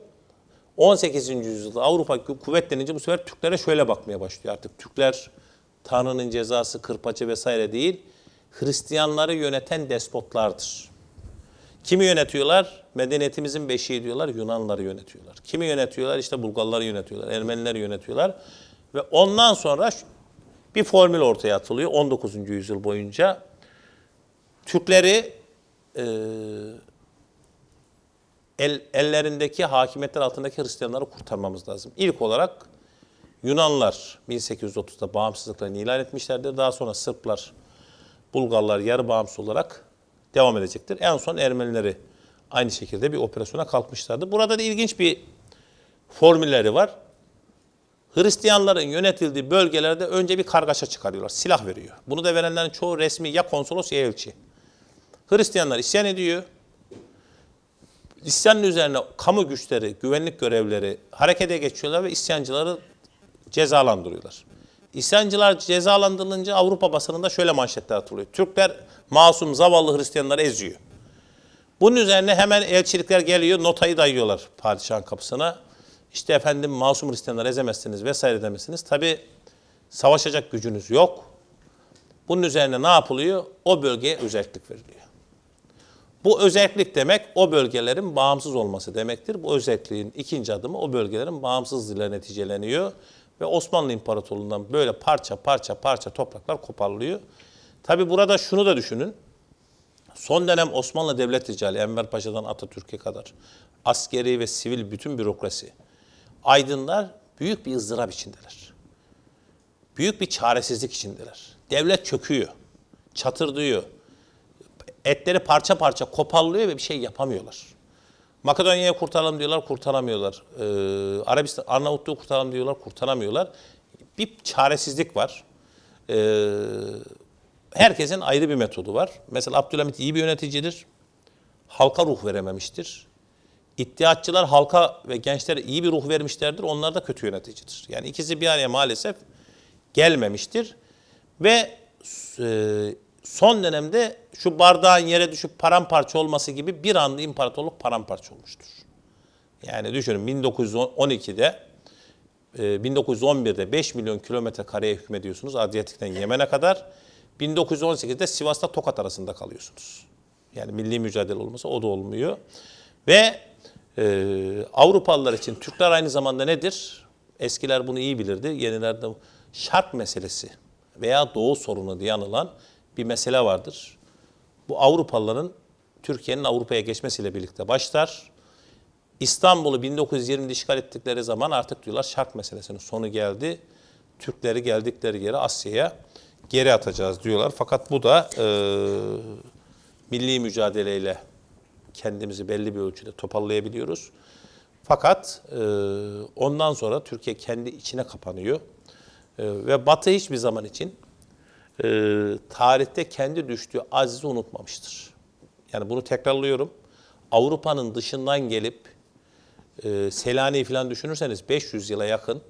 18. yüzyılda Avrupa kuvvetlenince bu sefer Türklere şöyle bakmaya başlıyor artık. Türkler Tanrı'nın cezası, kırpaçı vesaire değil, Hristiyanları yöneten despotlardır. Kimi yönetiyorlar? Medeniyetimizin beşiği diyorlar, Yunanları yönetiyorlar. Kimi yönetiyorlar? İşte Bulgarları yönetiyorlar, Ermenileri yönetiyorlar. Ve ondan sonra bir formül ortaya atılıyor 19. yüzyıl boyunca. Türkleri e, el, ellerindeki hakimiyetler altındaki Hristiyanları kurtarmamız lazım. İlk olarak Yunanlar 1830'da bağımsızlıklarını ilan etmişlerdir. Daha sonra Sırplar, Bulgarlar yarı bağımsız olarak devam edecektir. En son Ermenileri aynı şekilde bir operasyona kalkmışlardı. Burada da ilginç bir formülleri var. Hristiyanların yönetildiği bölgelerde önce bir kargaşa çıkarıyorlar. Silah veriyor. Bunu da verenlerin çoğu resmi ya konsolos ya elçi. Hristiyanlar isyan ediyor. İsyanın üzerine kamu güçleri, güvenlik görevlileri harekete geçiyorlar ve isyancıları cezalandırıyorlar. İsyancılar cezalandırılınca Avrupa basınında şöyle manşetler atılıyor. Türkler masum zavallı Hristiyanları eziyor. Bunun üzerine hemen elçilikler geliyor, notayı dayıyorlar padişahın kapısına. İşte efendim masum Hristiyanları ezemezsiniz vesaire demesiniz. Tabi savaşacak gücünüz yok. Bunun üzerine ne yapılıyor? O bölgeye özellik veriliyor. Bu özellik demek o bölgelerin bağımsız olması demektir. Bu özelliğin ikinci adımı o bölgelerin bağımsızlığıyla neticeleniyor. Ve Osmanlı İmparatorluğu'ndan böyle parça parça parça topraklar koparılıyor. Tabi burada şunu da düşünün. Son dönem Osmanlı Devlet Ricali, Enver Paşa'dan Atatürk'e kadar askeri ve sivil bütün bürokrasi, aydınlar büyük bir ızdırap içindeler. Büyük bir çaresizlik içindeler. Devlet çöküyor, çatırdıyor. Etleri parça parça kopallıyor ve bir şey yapamıyorlar. Makedonya'yı kurtaralım diyorlar, kurtaramıyorlar. Ee, Arabistan, Arnavutluğu kurtaralım diyorlar, kurtaramıyorlar. Bir çaresizlik var. Ee, herkesin ayrı bir metodu var. Mesela Abdülhamit iyi bir yöneticidir. Halka ruh verememiştir. İttihatçılar halka ve gençlere iyi bir ruh vermişlerdir. Onlar da kötü yöneticidir. Yani ikisi bir araya maalesef gelmemiştir. Ve e, son dönemde şu bardağın yere düşüp paramparça olması gibi bir anda imparatorluk paramparça olmuştur. Yani düşünün 1912'de e, 1911'de 5 milyon kilometre kareye hükmediyorsunuz Adriyatik'ten Yemen'e kadar. 1918'de Sivas'ta Tokat arasında kalıyorsunuz. Yani milli mücadele olmasa o da olmuyor. Ve e, Avrupalılar için Türkler aynı zamanda nedir? Eskiler bunu iyi bilirdi. Yenilerde şark meselesi veya doğu sorunu diye anılan bir mesele vardır. Bu Avrupalıların Türkiye'nin Avrupa'ya geçmesiyle birlikte başlar. İstanbul'u 1920'de işgal ettikleri zaman artık diyorlar şark meselesinin sonu geldi. Türkleri geldikleri yere Asya'ya geri atacağız diyorlar. Fakat bu da e, milli mücadeleyle kendimizi belli bir ölçüde toparlayabiliyoruz. Fakat e, ondan sonra Türkiye kendi içine kapanıyor. E, ve Batı hiçbir zaman için e, tarihte kendi düştüğü azizi unutmamıştır. Yani bunu tekrarlıyorum. Avrupa'nın dışından gelip e, Selanik'i falan düşünürseniz 500 yıla yakın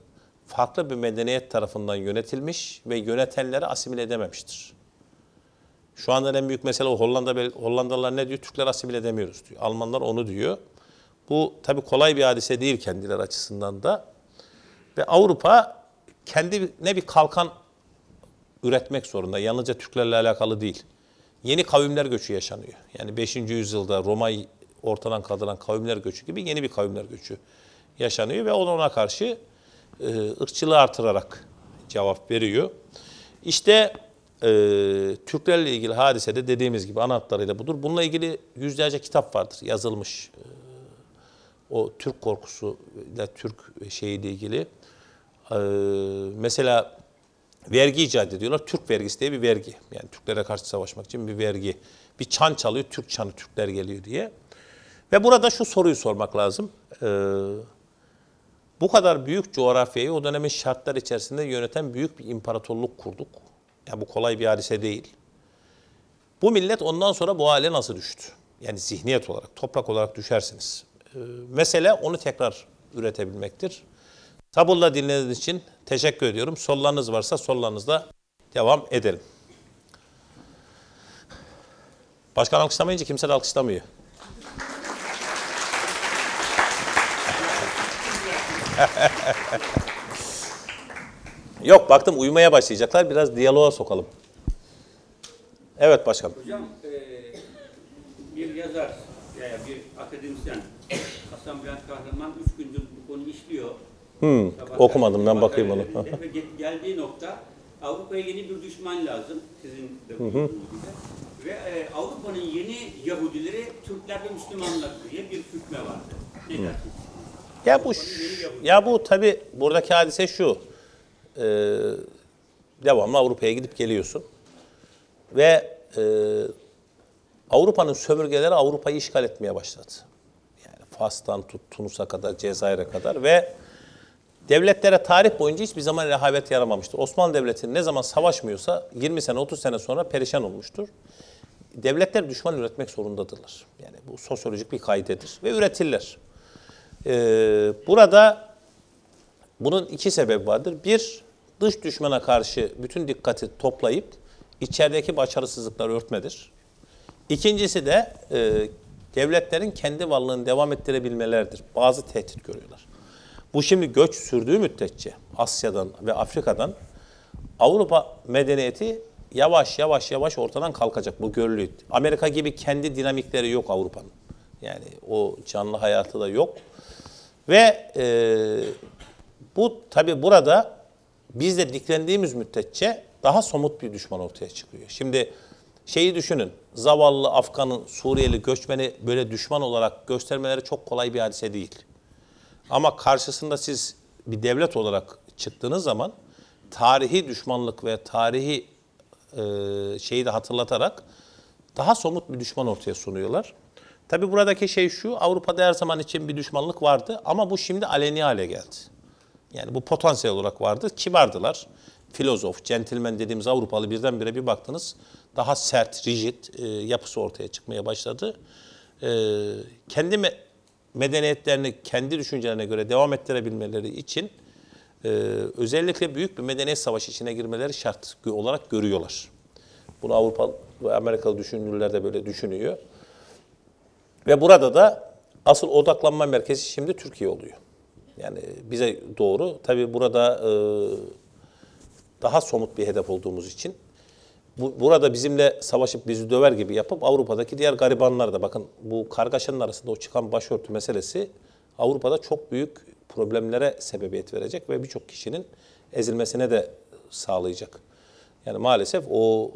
farklı bir medeniyet tarafından yönetilmiş ve yönetenleri asimile edememiştir. Şu anda en büyük mesele o Hollanda Hollandalılar ne diyor? Türkler asimile edemiyoruz diyor. Almanlar onu diyor. Bu tabii kolay bir hadise değil kendileri açısından da. Ve Avrupa kendine bir kalkan üretmek zorunda. Yalnızca Türklerle alakalı değil. Yeni kavimler göçü yaşanıyor. Yani 5. yüzyılda Roma'yı ortadan kaldıran kavimler göçü gibi yeni bir kavimler göçü yaşanıyor ve ona karşı e, ırkçılığı artırarak cevap veriyor. İşte e, Türklerle ilgili hadisede dediğimiz gibi ana budur. Bununla ilgili yüzlerce kitap vardır yazılmış. E, o Türk korkusu ile Türk şeyiyle ilgili. E, mesela vergi icat ediyorlar. Türk vergisi diye bir vergi. Yani Türklere karşı savaşmak için bir vergi. Bir çan çalıyor, Türk çanı, Türkler geliyor diye. Ve burada şu soruyu sormak lazım. Ee, bu kadar büyük coğrafyayı o dönemin şartlar içerisinde yöneten büyük bir imparatorluk kurduk. Yani bu kolay bir hadise değil. Bu millet ondan sonra bu hale nasıl düştü? Yani zihniyet olarak, toprak olarak düşersiniz. Ee, mesele onu tekrar üretebilmektir. Sabırla dinlediğiniz için teşekkür ediyorum. Sorularınız varsa sorularınızla devam edelim. Başkan alkışlamayınca kimse de alkışlamıyor. Yok baktım uyumaya başlayacaklar. Biraz diyaloğa sokalım. Evet başkanım. Hocam e, bir yazar veya bir akademisyen Hasan Bülent Kahraman üç gündür bu konuyu işliyor. Hmm, Sabah okumadım, ben bakayım gazetelerinde Ve ge- geldiği nokta Avrupa'ya yeni bir düşman lazım. Sizin de gibi. Ve e, Avrupa'nın yeni Yahudileri Türkler ve Müslümanlar diye bir hükme vardı. Ne dersiniz? Ya bu ya bu tabi buradaki hadise şu. e, devamlı Avrupa'ya gidip geliyorsun. Ve e, Avrupa'nın sömürgeleri Avrupa'yı işgal etmeye başladı. Yani Fas'tan tut Tunus'a kadar, Cezayir'e kadar ve devletlere tarih boyunca hiçbir zaman rehavet yaramamıştır. Osmanlı Devleti ne zaman savaşmıyorsa 20 sene 30 sene sonra perişan olmuştur. Devletler düşman üretmek zorundadırlar. Yani bu sosyolojik bir kaidedir ve üretirler. Ee, burada bunun iki sebebi vardır. Bir, dış düşmana karşı bütün dikkati toplayıp içerideki başarısızlıkları örtmedir. İkincisi de e, devletlerin kendi varlığını devam ettirebilmeleridir. Bazı tehdit görüyorlar. Bu şimdi göç sürdüğü müddetçe Asya'dan ve Afrika'dan Avrupa medeniyeti yavaş yavaş yavaş ortadan kalkacak. Bu görülüyor. Amerika gibi kendi dinamikleri yok Avrupa'nın. Yani o canlı hayatı da yok. Ve e, bu tabi burada biz de diklendiğimiz müddetçe daha somut bir düşman ortaya çıkıyor. Şimdi şeyi düşünün. Zavallı Afgan'ın Suriyeli göçmeni böyle düşman olarak göstermeleri çok kolay bir hadise değil. Ama karşısında siz bir devlet olarak çıktığınız zaman tarihi düşmanlık ve tarihi e, şeyi de hatırlatarak daha somut bir düşman ortaya sunuyorlar. Tabi buradaki şey şu, Avrupa'da her zaman için bir düşmanlık vardı ama bu şimdi aleni hale geldi. Yani bu potansiyel olarak vardı. Kibardılar. Filozof, centilmen dediğimiz Avrupalı birdenbire bir baktınız daha sert, rigid e, yapısı ortaya çıkmaya başladı. E, kendi medeniyetlerini kendi düşüncelerine göre devam ettirebilmeleri için e, özellikle büyük bir medeniyet savaşı içine girmeleri şart olarak görüyorlar. Bunu Avrupa ve Amerikalı düşünürler de böyle düşünüyor. Ve burada da asıl odaklanma merkezi şimdi Türkiye oluyor. Yani bize doğru. Tabii burada e, daha somut bir hedef olduğumuz için bu, burada bizimle savaşıp bizi döver gibi yapıp Avrupa'daki diğer garibanlar da bakın bu kargaşanın arasında o çıkan başörtü meselesi Avrupa'da çok büyük problemlere sebebiyet verecek ve birçok kişinin ezilmesine de sağlayacak. Yani maalesef o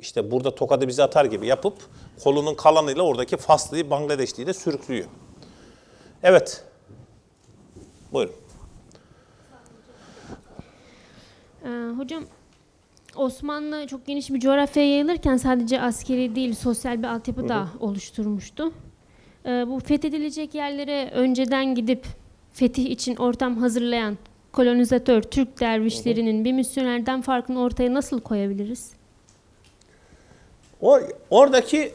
işte burada tokadı bize atar gibi yapıp kolunun kalanıyla oradaki Faslıyı, Bangladeşliyi de sürüklüyor. Evet. Buyurun. Ee, hocam Osmanlı çok geniş bir coğrafyaya yayılırken sadece askeri değil sosyal bir altyapı da oluşturmuştu. Ee, bu fethedilecek yerlere önceden gidip fetih için ortam hazırlayan kolonizatör Türk dervişlerinin bir misyonerden farkını ortaya nasıl koyabiliriz? O oradaki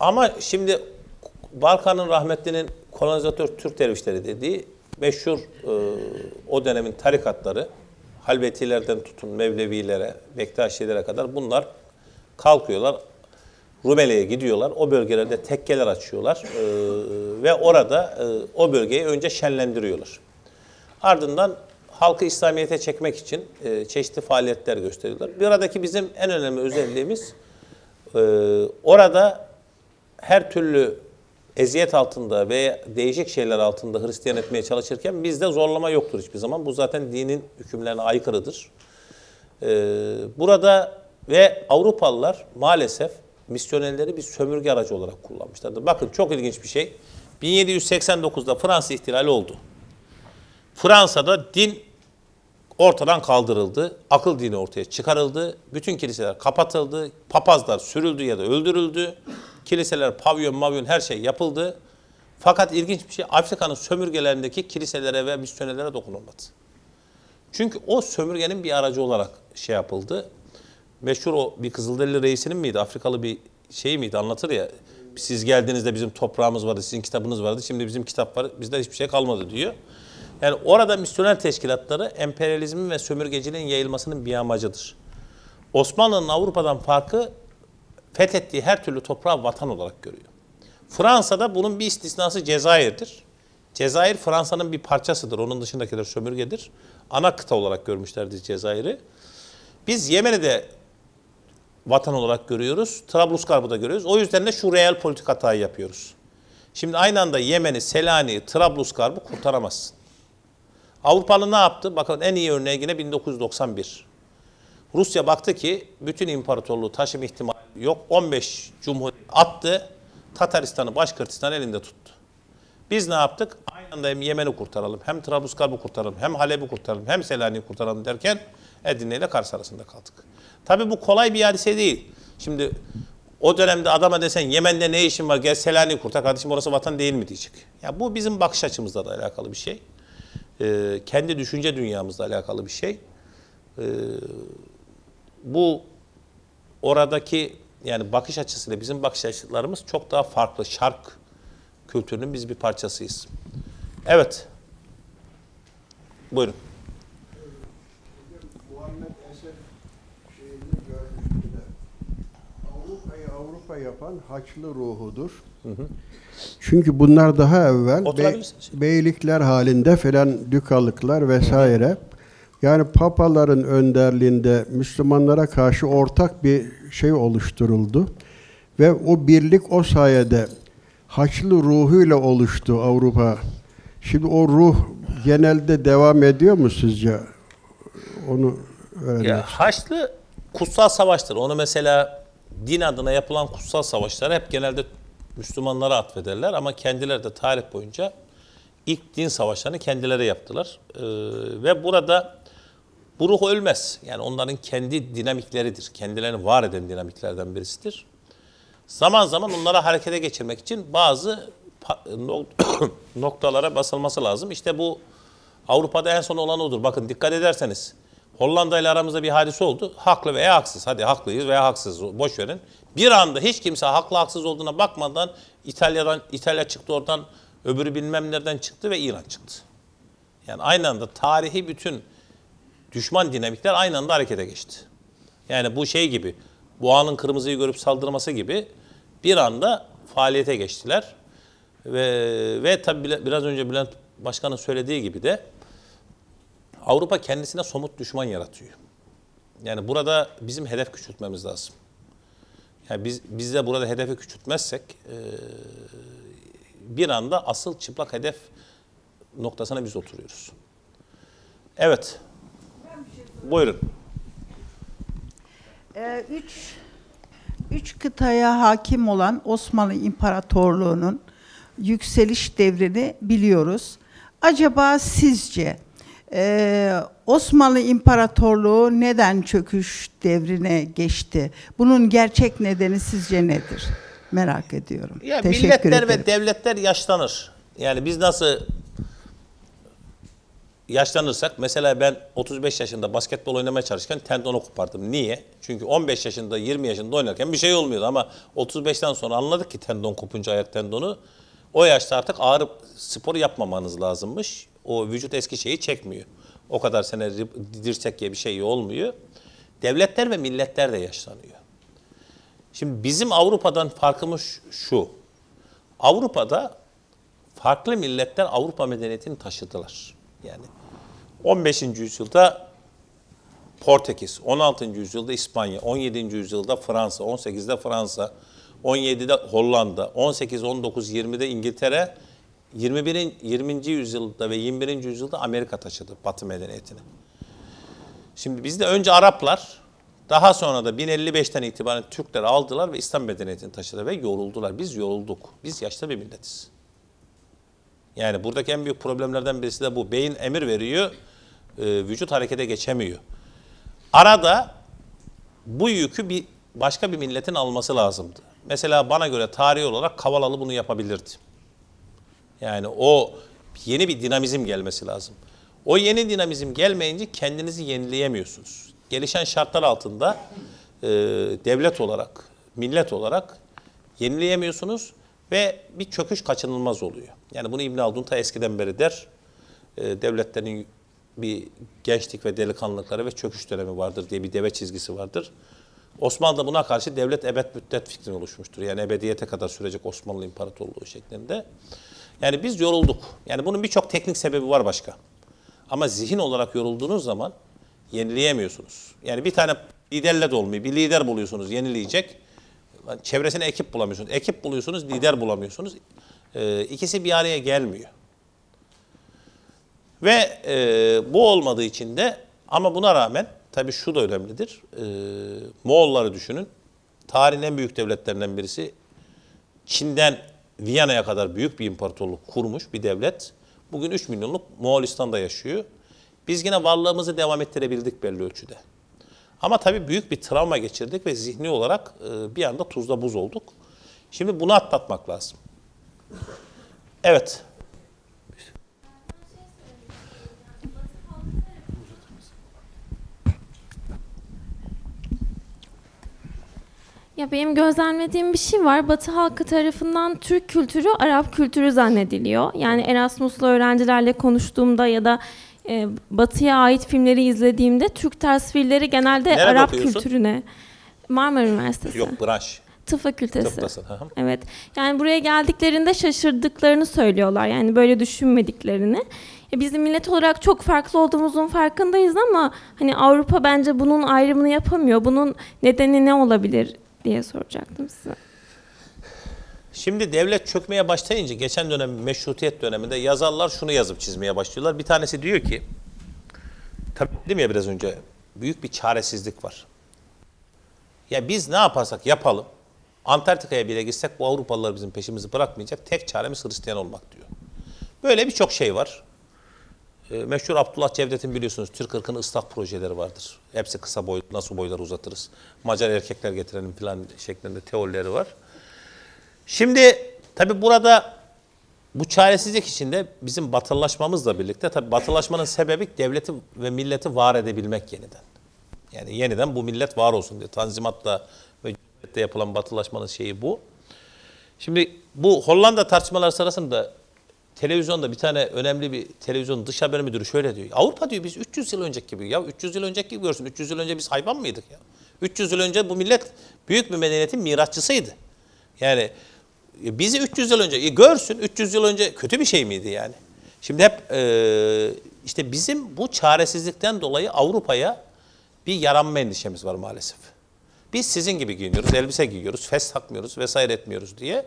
ama şimdi Balkan'ın rahmetlinin kolonizatör Türk dervişleri dediği meşhur e, o dönemin tarikatları Halvetilerden tutun Mevlevilere, Bektaşilere kadar bunlar kalkıyorlar. Rumeli'ye gidiyorlar. O bölgelerde tekkeler açıyorlar. E, ve orada e, o bölgeyi önce şenlendiriyorlar. Ardından halkı İslamiyet'e çekmek için e, çeşitli faaliyetler gösteriyorlar. Bir aradaki bizim en önemli özelliğimiz ee, orada her türlü eziyet altında ve değişik şeyler altında Hristiyan etmeye çalışırken bizde zorlama yoktur hiçbir zaman. Bu zaten dinin hükümlerine aykırıdır. Ee, burada ve Avrupalılar maalesef misyonerleri bir sömürge aracı olarak kullanmışlardır. Bakın çok ilginç bir şey. 1789'da Fransa ihtilali oldu. Fransa'da din ortadan kaldırıldı. Akıl dini ortaya çıkarıldı. Bütün kiliseler kapatıldı. Papazlar sürüldü ya da öldürüldü. Kiliseler, pavyon, mavyon her şey yapıldı. Fakat ilginç bir şey Afrika'nın sömürgelerindeki kiliselere ve misyonerlere dokunulmadı. Çünkü o sömürgenin bir aracı olarak şey yapıldı. Meşhur o bir Kızılderili reisinin miydi? Afrikalı bir şey miydi? Anlatır ya. Siz geldiğinizde bizim toprağımız vardı, sizin kitabınız vardı. Şimdi bizim kitap var, bizde hiçbir şey kalmadı diyor. Yani orada misyoner teşkilatları emperyalizmin ve sömürgeciliğin yayılmasının bir amacıdır. Osmanlı'nın Avrupa'dan farkı fethettiği her türlü toprağı vatan olarak görüyor. Fransa'da bunun bir istisnası Cezayir'dir. Cezayir Fransa'nın bir parçasıdır. Onun dışındakiler sömürgedir. Ana kıta olarak görmüşlerdi Cezayir'i. Biz Yemen'i de vatan olarak görüyoruz. Trablusgarp'ı da görüyoruz. O yüzden de şu real politik hatayı yapıyoruz. Şimdi aynı anda Yemen'i, Selanik'i, Trablusgarp'ı kurtaramazsın. Avrupalı ne yaptı? Bakın en iyi örneği yine 1991. Rusya baktı ki bütün imparatorluğu taşıma ihtimali yok. 15 cumhuriyet attı. Tataristan'ı, Başkırtistan'ı elinde tuttu. Biz ne yaptık? Aynı anda hem Yemen'i kurtaralım, hem Trablusgarp'ı kurtaralım, hem Halep'i kurtaralım, hem Selanik'i kurtaralım derken Edirne ile Kars arasında kaldık. Tabii bu kolay bir hadise değil. Şimdi o dönemde adama desen Yemen'de ne işin var gel Selanik'i kurtar kardeşim orası vatan değil mi diyecek. Ya bu bizim bakış açımızla da alakalı bir şey. Ee, kendi düşünce dünyamızla alakalı bir şey. Ee, bu oradaki yani bakış açısıyla bizim bakış açılarımız çok daha farklı. Şark kültürünün biz bir parçasıyız. Evet. Buyurun. Muhammed Esed şeyini görmüştü de Avrupa yapan Haçlı ruhudur. Çünkü bunlar daha evvel Oturabilirsiniz. beylikler halinde falan dükalıklar vesaire. Yani papaların önderliğinde Müslümanlara karşı ortak bir şey oluşturuldu. Ve o birlik o sayede Haçlı ruhuyla oluştu Avrupa. Şimdi o ruh genelde devam ediyor mu sizce? Onu öğrenmek Ya Haçlı kutsal savaştır. Onu mesela din adına yapılan kutsal savaşları hep genelde Müslümanlara atfederler ama kendileri de tarih boyunca ilk din savaşlarını kendileri yaptılar. Ee, ve burada bu ruh ölmez. Yani onların kendi dinamikleridir. Kendilerini var eden dinamiklerden birisidir. Zaman zaman onları harekete geçirmek için bazı noktalara basılması lazım. İşte bu Avrupa'da en son olan odur. Bakın dikkat ederseniz Hollanda ile aramızda bir hadise oldu. Haklı veya haksız. Hadi haklıyız veya haksız. Boş verin. Bir anda hiç kimse haklı haksız olduğuna bakmadan İtalya'dan İtalya çıktı oradan öbürü bilmem nereden çıktı ve İran çıktı. Yani aynı anda tarihi bütün düşman dinamikler aynı anda harekete geçti. Yani bu şey gibi, boğanın kırmızıyı görüp saldırması gibi bir anda faaliyete geçtiler. Ve, ve bile- biraz önce Bülent Başkan'ın söylediği gibi de Avrupa kendisine somut düşman yaratıyor. Yani burada bizim hedef küçültmemiz lazım. Yani biz, biz de burada hedefi küçültmezsek eee, bir anda asıl çıplak hedef noktasına biz oturuyoruz. Evet. Buyurun. Ee, üç, üç kıtaya hakim olan Osmanlı İmparatorluğu'nun yükseliş devrini biliyoruz. Acaba sizce e, Osmanlı İmparatorluğu neden çöküş devrine geçti? Bunun gerçek nedeni sizce nedir? Merak ediyorum. Ya Teşekkür milletler ederim. ve devletler yaşlanır. Yani biz nasıl yaşlanırsak mesela ben 35 yaşında basketbol oynamaya çalışırken tendonu kopardım. Niye? Çünkü 15 yaşında 20 yaşında oynarken bir şey olmuyordu ama 35'ten sonra anladık ki tendon kopunca ayak tendonu o yaşta artık ağır spor yapmamanız lazımmış. O vücut eski şeyi çekmiyor. O kadar sene dirsek diye bir şey olmuyor. Devletler ve milletler de yaşlanıyor. Şimdi bizim Avrupa'dan farkımız şu. Avrupa'da farklı milletler Avrupa medeniyetini taşıdılar. Yani 15. yüzyılda Portekiz, 16. yüzyılda İspanya, 17. yüzyılda Fransa, 18'de Fransa, 17'de Hollanda, 18, 19, 20'de İngiltere, 21. 20. yüzyılda ve 21. yüzyılda Amerika taşıdı Batı medeniyetini. Şimdi bizde önce Araplar, daha sonra da 1055'ten itibaren Türkler aldılar ve İslam medeniyetini taşıdılar ve yoruldular. Biz yorulduk. Biz yaşlı bir milletiz. Yani buradaki en büyük problemlerden birisi de bu. Beyin emir veriyor, e, vücut harekete geçemiyor. Arada bu yükü bir başka bir milletin alması lazımdı. Mesela bana göre tarihi olarak Kavalalı bunu yapabilirdi. Yani o yeni bir dinamizm gelmesi lazım. O yeni dinamizm gelmeyince kendinizi yenileyemiyorsunuz. Gelişen şartlar altında e, devlet olarak, millet olarak yenileyemiyorsunuz ve bir çöküş kaçınılmaz oluyor. Yani bunu İbn Haldun ta eskiden beri der. E, devletlerin bir gençlik ve delikanlılıkları ve çöküş dönemi vardır diye bir deve çizgisi vardır. Osmanlı da buna karşı devlet ebed müddet fikrini oluşmuştur. Yani ebediyete kadar sürecek Osmanlı İmparatorluğu şeklinde. Yani biz yorulduk. Yani bunun birçok teknik sebebi var başka. Ama zihin olarak yorulduğunuz zaman yenileyemiyorsunuz. Yani bir tane liderle de olmuyor. Bir lider buluyorsunuz yenileyecek. Çevresine ekip bulamıyorsunuz. Ekip buluyorsunuz, lider bulamıyorsunuz. Ee, ikisi bir araya gelmiyor. Ve e, bu olmadığı için de ama buna rağmen tabii şu da önemlidir. E, Moğolları düşünün. Tarihin en büyük devletlerinden birisi. Çin'den Viyana'ya kadar büyük bir imparatorluk kurmuş bir devlet. Bugün 3 milyonluk Moğolistan'da yaşıyor. Biz yine varlığımızı devam ettirebildik belli ölçüde. Ama tabii büyük bir travma geçirdik ve zihni olarak e, bir anda tuzla buz olduk. Şimdi bunu atlatmak lazım. Evet. Ya benim gözlemlediğim bir şey var. Batı halkı tarafından Türk kültürü Arap kültürü zannediliyor. Yani Erasmus'lu öğrencilerle konuştuğumda ya da e, Batı'ya ait filmleri izlediğimde Türk tasvirleri genelde Nerede Arap okuyorsun? kültürüne. Marmara Üniversitesi. Yok branş. Tıp fakültesi. Tıptasın. hı hı. Evet. Yani buraya geldiklerinde şaşırdıklarını söylüyorlar. Yani böyle düşünmediklerini. Ya bizim millet olarak çok farklı olduğumuzun farkındayız ama hani Avrupa bence bunun ayrımını yapamıyor. Bunun nedeni ne olabilir diye soracaktım size. Şimdi devlet çökmeye başlayınca geçen dönem meşrutiyet döneminde yazarlar şunu yazıp çizmeye başlıyorlar. Bir tanesi diyor ki tabii dedim ya biraz önce büyük bir çaresizlik var. Ya biz ne yaparsak yapalım Antarktika'ya bile gitsek bu Avrupalılar bizim peşimizi bırakmayacak. Tek çaremiz Hristiyan olmak diyor. Böyle birçok şey var. E, meşhur Abdullah Cevdet'in biliyorsunuz Türk ırkının ıslah projeleri vardır. Hepsi kısa boy, nasıl boyları uzatırız. Macar erkekler getirelim falan şeklinde teorileri var. Şimdi tabi burada bu çaresizlik içinde bizim batılılaşmamızla birlikte tabi batılaşmanın sebebi devleti ve milleti var edebilmek yeniden. Yani yeniden bu millet var olsun diye. Tanzimatla ve Cumhuriyet'te yapılan batılaşmanın şeyi bu. Şimdi bu Hollanda tartışmaları sırasında televizyonda bir tane önemli bir televizyon dış haber müdürü şöyle diyor. Avrupa diyor biz 300 yıl önceki gibi. Ya 300 yıl önceki gibi görsün. 300 yıl önce biz hayvan mıydık ya? 300 yıl önce bu millet büyük bir medeniyetin mirasçısıydı. Yani e, bizi 300 yıl önce e, görsün 300 yıl önce kötü bir şey miydi yani? Şimdi hep e, işte bizim bu çaresizlikten dolayı Avrupa'ya bir yaranma endişemiz var maalesef. Biz sizin gibi giyiniyoruz, elbise giyiyoruz, fes takmıyoruz vesaire etmiyoruz diye.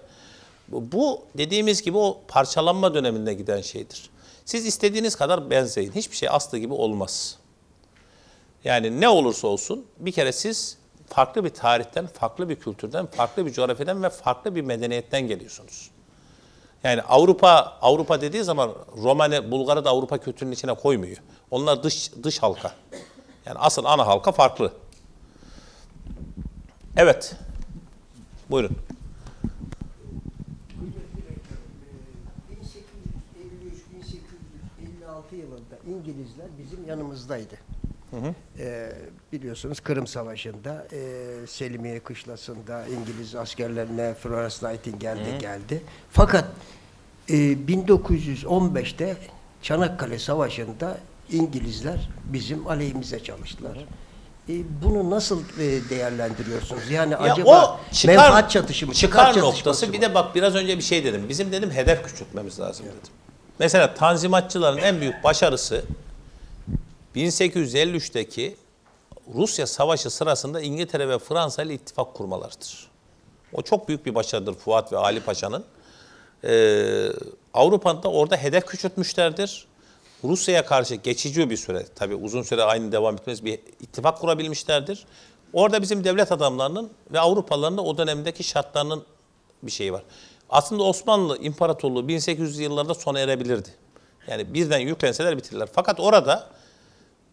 Bu, dediğimiz gibi o parçalanma döneminde giden şeydir. Siz istediğiniz kadar benzeyin. Hiçbir şey aslı gibi olmaz. Yani ne olursa olsun bir kere siz farklı bir tarihten, farklı bir kültürden, farklı bir coğrafyadan ve farklı bir medeniyetten geliyorsunuz. Yani Avrupa Avrupa dediği zaman Romanya, Bulgar'ı da Avrupa kültürünün içine koymuyor. Onlar dış dış halka. Yani asıl ana halka farklı. Evet. Buyurun. İngilizler bizim yanımızdaydı. Ee, biliyorsunuz Kırım Savaşı'nda e, Selimiye Kışlası'nda İngiliz askerlerine Florence Nightingale geldi. Fakat e, 1915'te Çanakkale Savaşı'nda İngilizler bizim aleyhimize çalıştılar. E, bunu nasıl e, değerlendiriyorsunuz? Yani Ya acaba o çıkar, menfaat çatışımı, çıkar çatışması noktası mı? bir de bak biraz önce bir şey dedim. Bizim dedim hedef küçültmemiz lazım dedim. Mesela Tanzimatçıların en büyük başarısı 1853'teki Rusya Savaşı sırasında İngiltere ve Fransa ile ittifak kurmalarıdır. O çok büyük bir başarıdır Fuat ve Ali Paşa'nın. Ee, Avrupa'da orada hedef küçültmüşlerdir. Rusya'ya karşı geçici bir süre, tabii uzun süre aynı devam etmez bir ittifak kurabilmişlerdir. Orada bizim devlet adamlarının ve Avrupalıların da o dönemdeki şartlarının bir şeyi var. Aslında Osmanlı İmparatorluğu 1800'lü yıllarda sona erebilirdi. Yani birden yüklenseler bitirirler. Fakat orada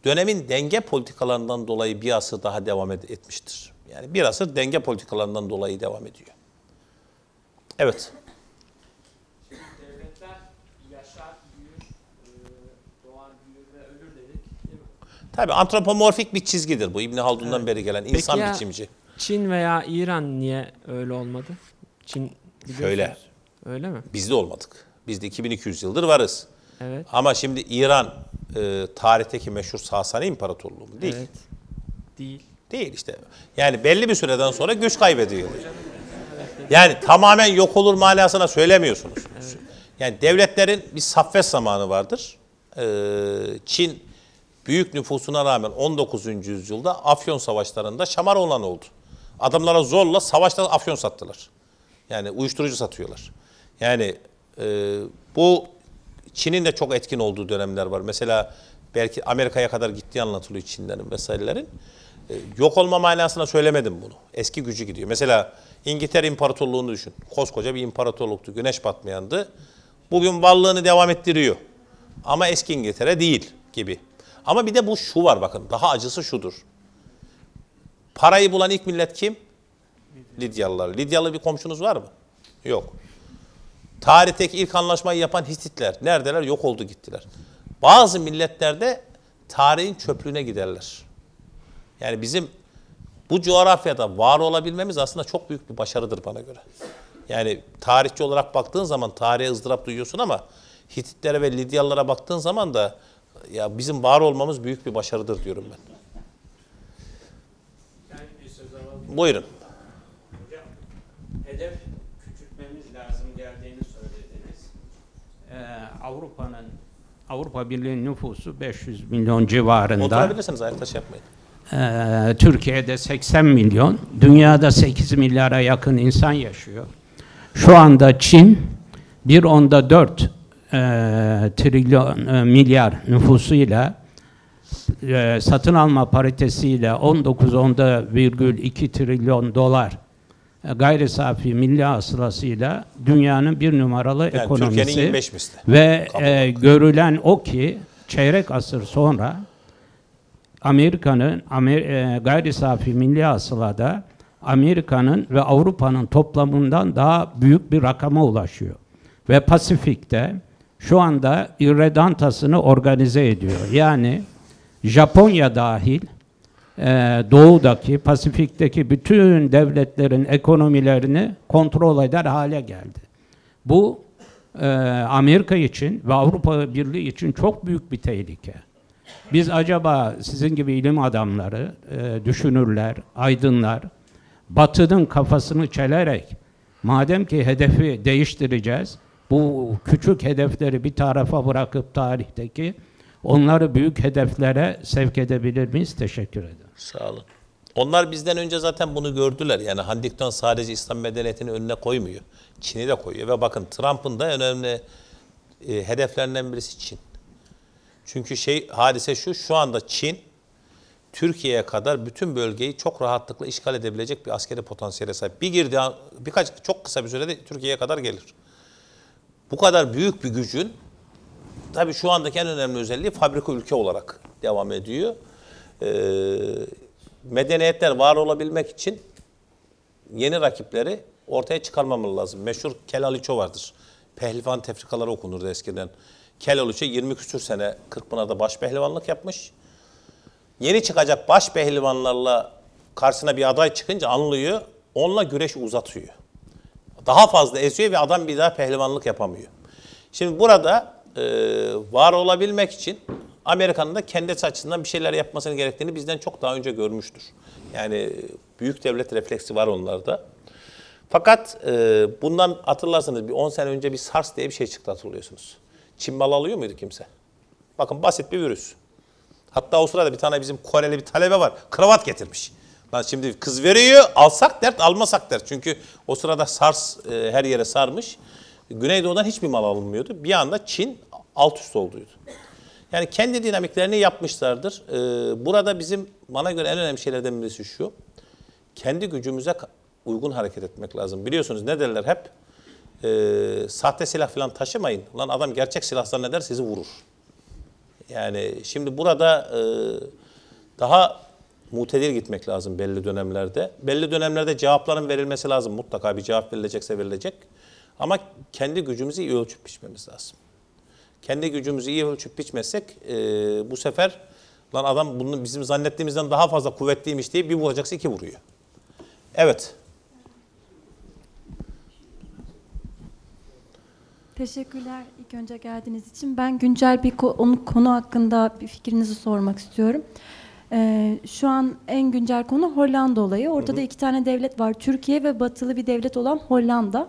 dönemin denge politikalarından dolayı bir asır daha devam etmiştir. Yani bir asır denge politikalarından dolayı devam ediyor. Evet. Devletler yaşar, büyür, e, doğar, büyür ve ölür dedik. Değil mi? Tabii antropomorfik bir çizgidir bu. İbn Haldun'dan beri gelen Peki insan ya- biçimci. Çin veya İran niye öyle olmadı? Çin. Şöyle. Öyle mi? Biz de olmadık. Biz de 2200 yıldır varız. Evet. Ama şimdi İran e, tarihteki meşhur Sasani İmparatorluğu mu? Değil. Evet. Değil. Değil işte. Yani belli bir süreden sonra güç kaybediyor. Yani tamamen yok olur manasına söylemiyorsunuz. Yani devletlerin bir saffet zamanı vardır. Ee, Çin büyük nüfusuna rağmen 19. yüzyılda Afyon savaşlarında şamar olan oldu. Adamlara zorla savaşta afyon sattılar. Yani uyuşturucu satıyorlar. Yani e, bu Çin'in de çok etkin olduğu dönemler var. Mesela belki Amerika'ya kadar gittiği anlatılıyor Çinlerin vesairelerin. E, yok olma manasına söylemedim bunu. Eski gücü gidiyor. Mesela İngiltere İmparatorluğu'nu düşün. Koskoca bir imparatorluktu. Güneş batmayandı. Bugün varlığını devam ettiriyor. Ama eski İngiltere değil gibi. Ama bir de bu şu var bakın. Daha acısı şudur. Parayı bulan ilk millet kim? Lidyalılar. Lidyalı bir komşunuz var mı? Yok. Tarihteki ilk anlaşmayı yapan Hititler neredeler? Yok oldu gittiler. Bazı milletlerde tarihin çöplüğüne giderler. Yani bizim bu coğrafyada var olabilmemiz aslında çok büyük bir başarıdır bana göre. Yani tarihçi olarak baktığın zaman tarihe ızdırap duyuyorsun ama Hititlere ve Lidyalılara baktığın zaman da ya bizim var olmamız büyük bir başarıdır diyorum ben. Ben bir. Buyurun. Hedef küçültmemiz lazım geldiğini söylediniz. Ee, Avrupa'nın Avrupa Birliği nüfusu 500 milyon civarında. Oturabilirsiniz ayakta şey yapmayın. Ee, Türkiye'de 80 milyon, dünyada 8 milyara yakın insan yaşıyor. Şu anda Çin 1 onda 4 e, trilyon e, milyar nüfusuyla e, satın alma paritesiyle 19 onda virgül 2 trilyon dolar gayri safi milli hasılasıyla dünyanın bir numaralı Yani ekonomisi Türkiye'nin 25 misli. ve e, görülen o ki çeyrek asır sonra Amerika'nın Amer, e, gayri safi milli hasılada Amerika'nın ve Avrupa'nın toplamından daha büyük bir rakama ulaşıyor. Ve Pasifik'te şu anda irredantasını organize ediyor. Yani Japonya dahil e, doğudaki, Pasifik'teki bütün devletlerin ekonomilerini kontrol eder hale geldi. Bu e, Amerika için ve Avrupa Birliği için çok büyük bir tehlike. Biz acaba sizin gibi ilim adamları, e, düşünürler, aydınlar, Batı'nın kafasını çelerek madem ki hedefi değiştireceğiz, bu küçük hedefleri bir tarafa bırakıp tarihteki onları büyük hedeflere sevk edebilir miyiz? Teşekkür ederim. Sağ olun. Onlar bizden önce zaten bunu gördüler. Yani Huntington sadece İslam medeniyetini önüne koymuyor. Çin'i de koyuyor. Ve bakın Trump'ın da önemli e, hedeflerinden birisi Çin. Çünkü şey hadise şu, şu anda Çin Türkiye'ye kadar bütün bölgeyi çok rahatlıkla işgal edebilecek bir askeri potansiyele sahip. Bir girdi, birkaç çok kısa bir sürede Türkiye'ye kadar gelir. Bu kadar büyük bir gücün tabii şu andaki en önemli özelliği fabrika ülke olarak devam ediyor. Ee, medeniyetler var olabilmek için yeni rakipleri ortaya çıkarmamalı lazım. Meşhur Kelaliço vardır. Pehlivan tefrikaları okunurdu eskiden. Kelaliço 20 küsür sene Kırkpınar'da baş pehlivanlık yapmış. Yeni çıkacak baş pehlivanlarla karşısına bir aday çıkınca anlıyor. Onunla güreş uzatıyor. Daha fazla eziyor ve adam bir daha pehlivanlık yapamıyor. Şimdi burada e, var olabilmek için Amerika'nın da kendisi açısından bir şeyler yapmasını gerektiğini bizden çok daha önce görmüştür. Yani büyük devlet refleksi var onlarda. Fakat e, bundan hatırlarsanız bir 10 sene önce bir SARS diye bir şey çıktı hatırlıyorsunuz. Çin mal alıyor muydu kimse? Bakın basit bir virüs. Hatta o sırada bir tane bizim Koreli bir talebe var. Kravat getirmiş. Lan şimdi kız veriyor, alsak dert, almasak dert. Çünkü o sırada SARS e, her yere sarmış. Güneydoğu'dan hiçbir mal alınmıyordu. Bir anda Çin alt üst olduydu. Yani kendi dinamiklerini yapmışlardır. Ee, burada bizim bana göre en önemli şeylerden birisi şu. Kendi gücümüze uygun hareket etmek lazım. Biliyorsunuz ne derler hep? Ee, sahte silah falan taşımayın. Lan adam gerçek silah zanneder sizi vurur. Yani şimdi burada e, daha mutedil gitmek lazım belli dönemlerde. Belli dönemlerde cevapların verilmesi lazım. Mutlaka bir cevap verilecekse verilecek. Ama kendi gücümüzü iyi ölçüp biçmemiz lazım. Kendi gücümüzü iyi ölçüp biçmezsek e, bu sefer lan adam bunu bizim zannettiğimizden daha fazla kuvvetliymiş diye bir vuracaksa iki vuruyor. Evet. Teşekkürler ilk önce geldiğiniz için. Ben güncel bir konu, konu hakkında bir fikrinizi sormak istiyorum. Ee, şu an en güncel konu Hollanda olayı. Ortada iki tane devlet var. Türkiye ve batılı bir devlet olan Hollanda.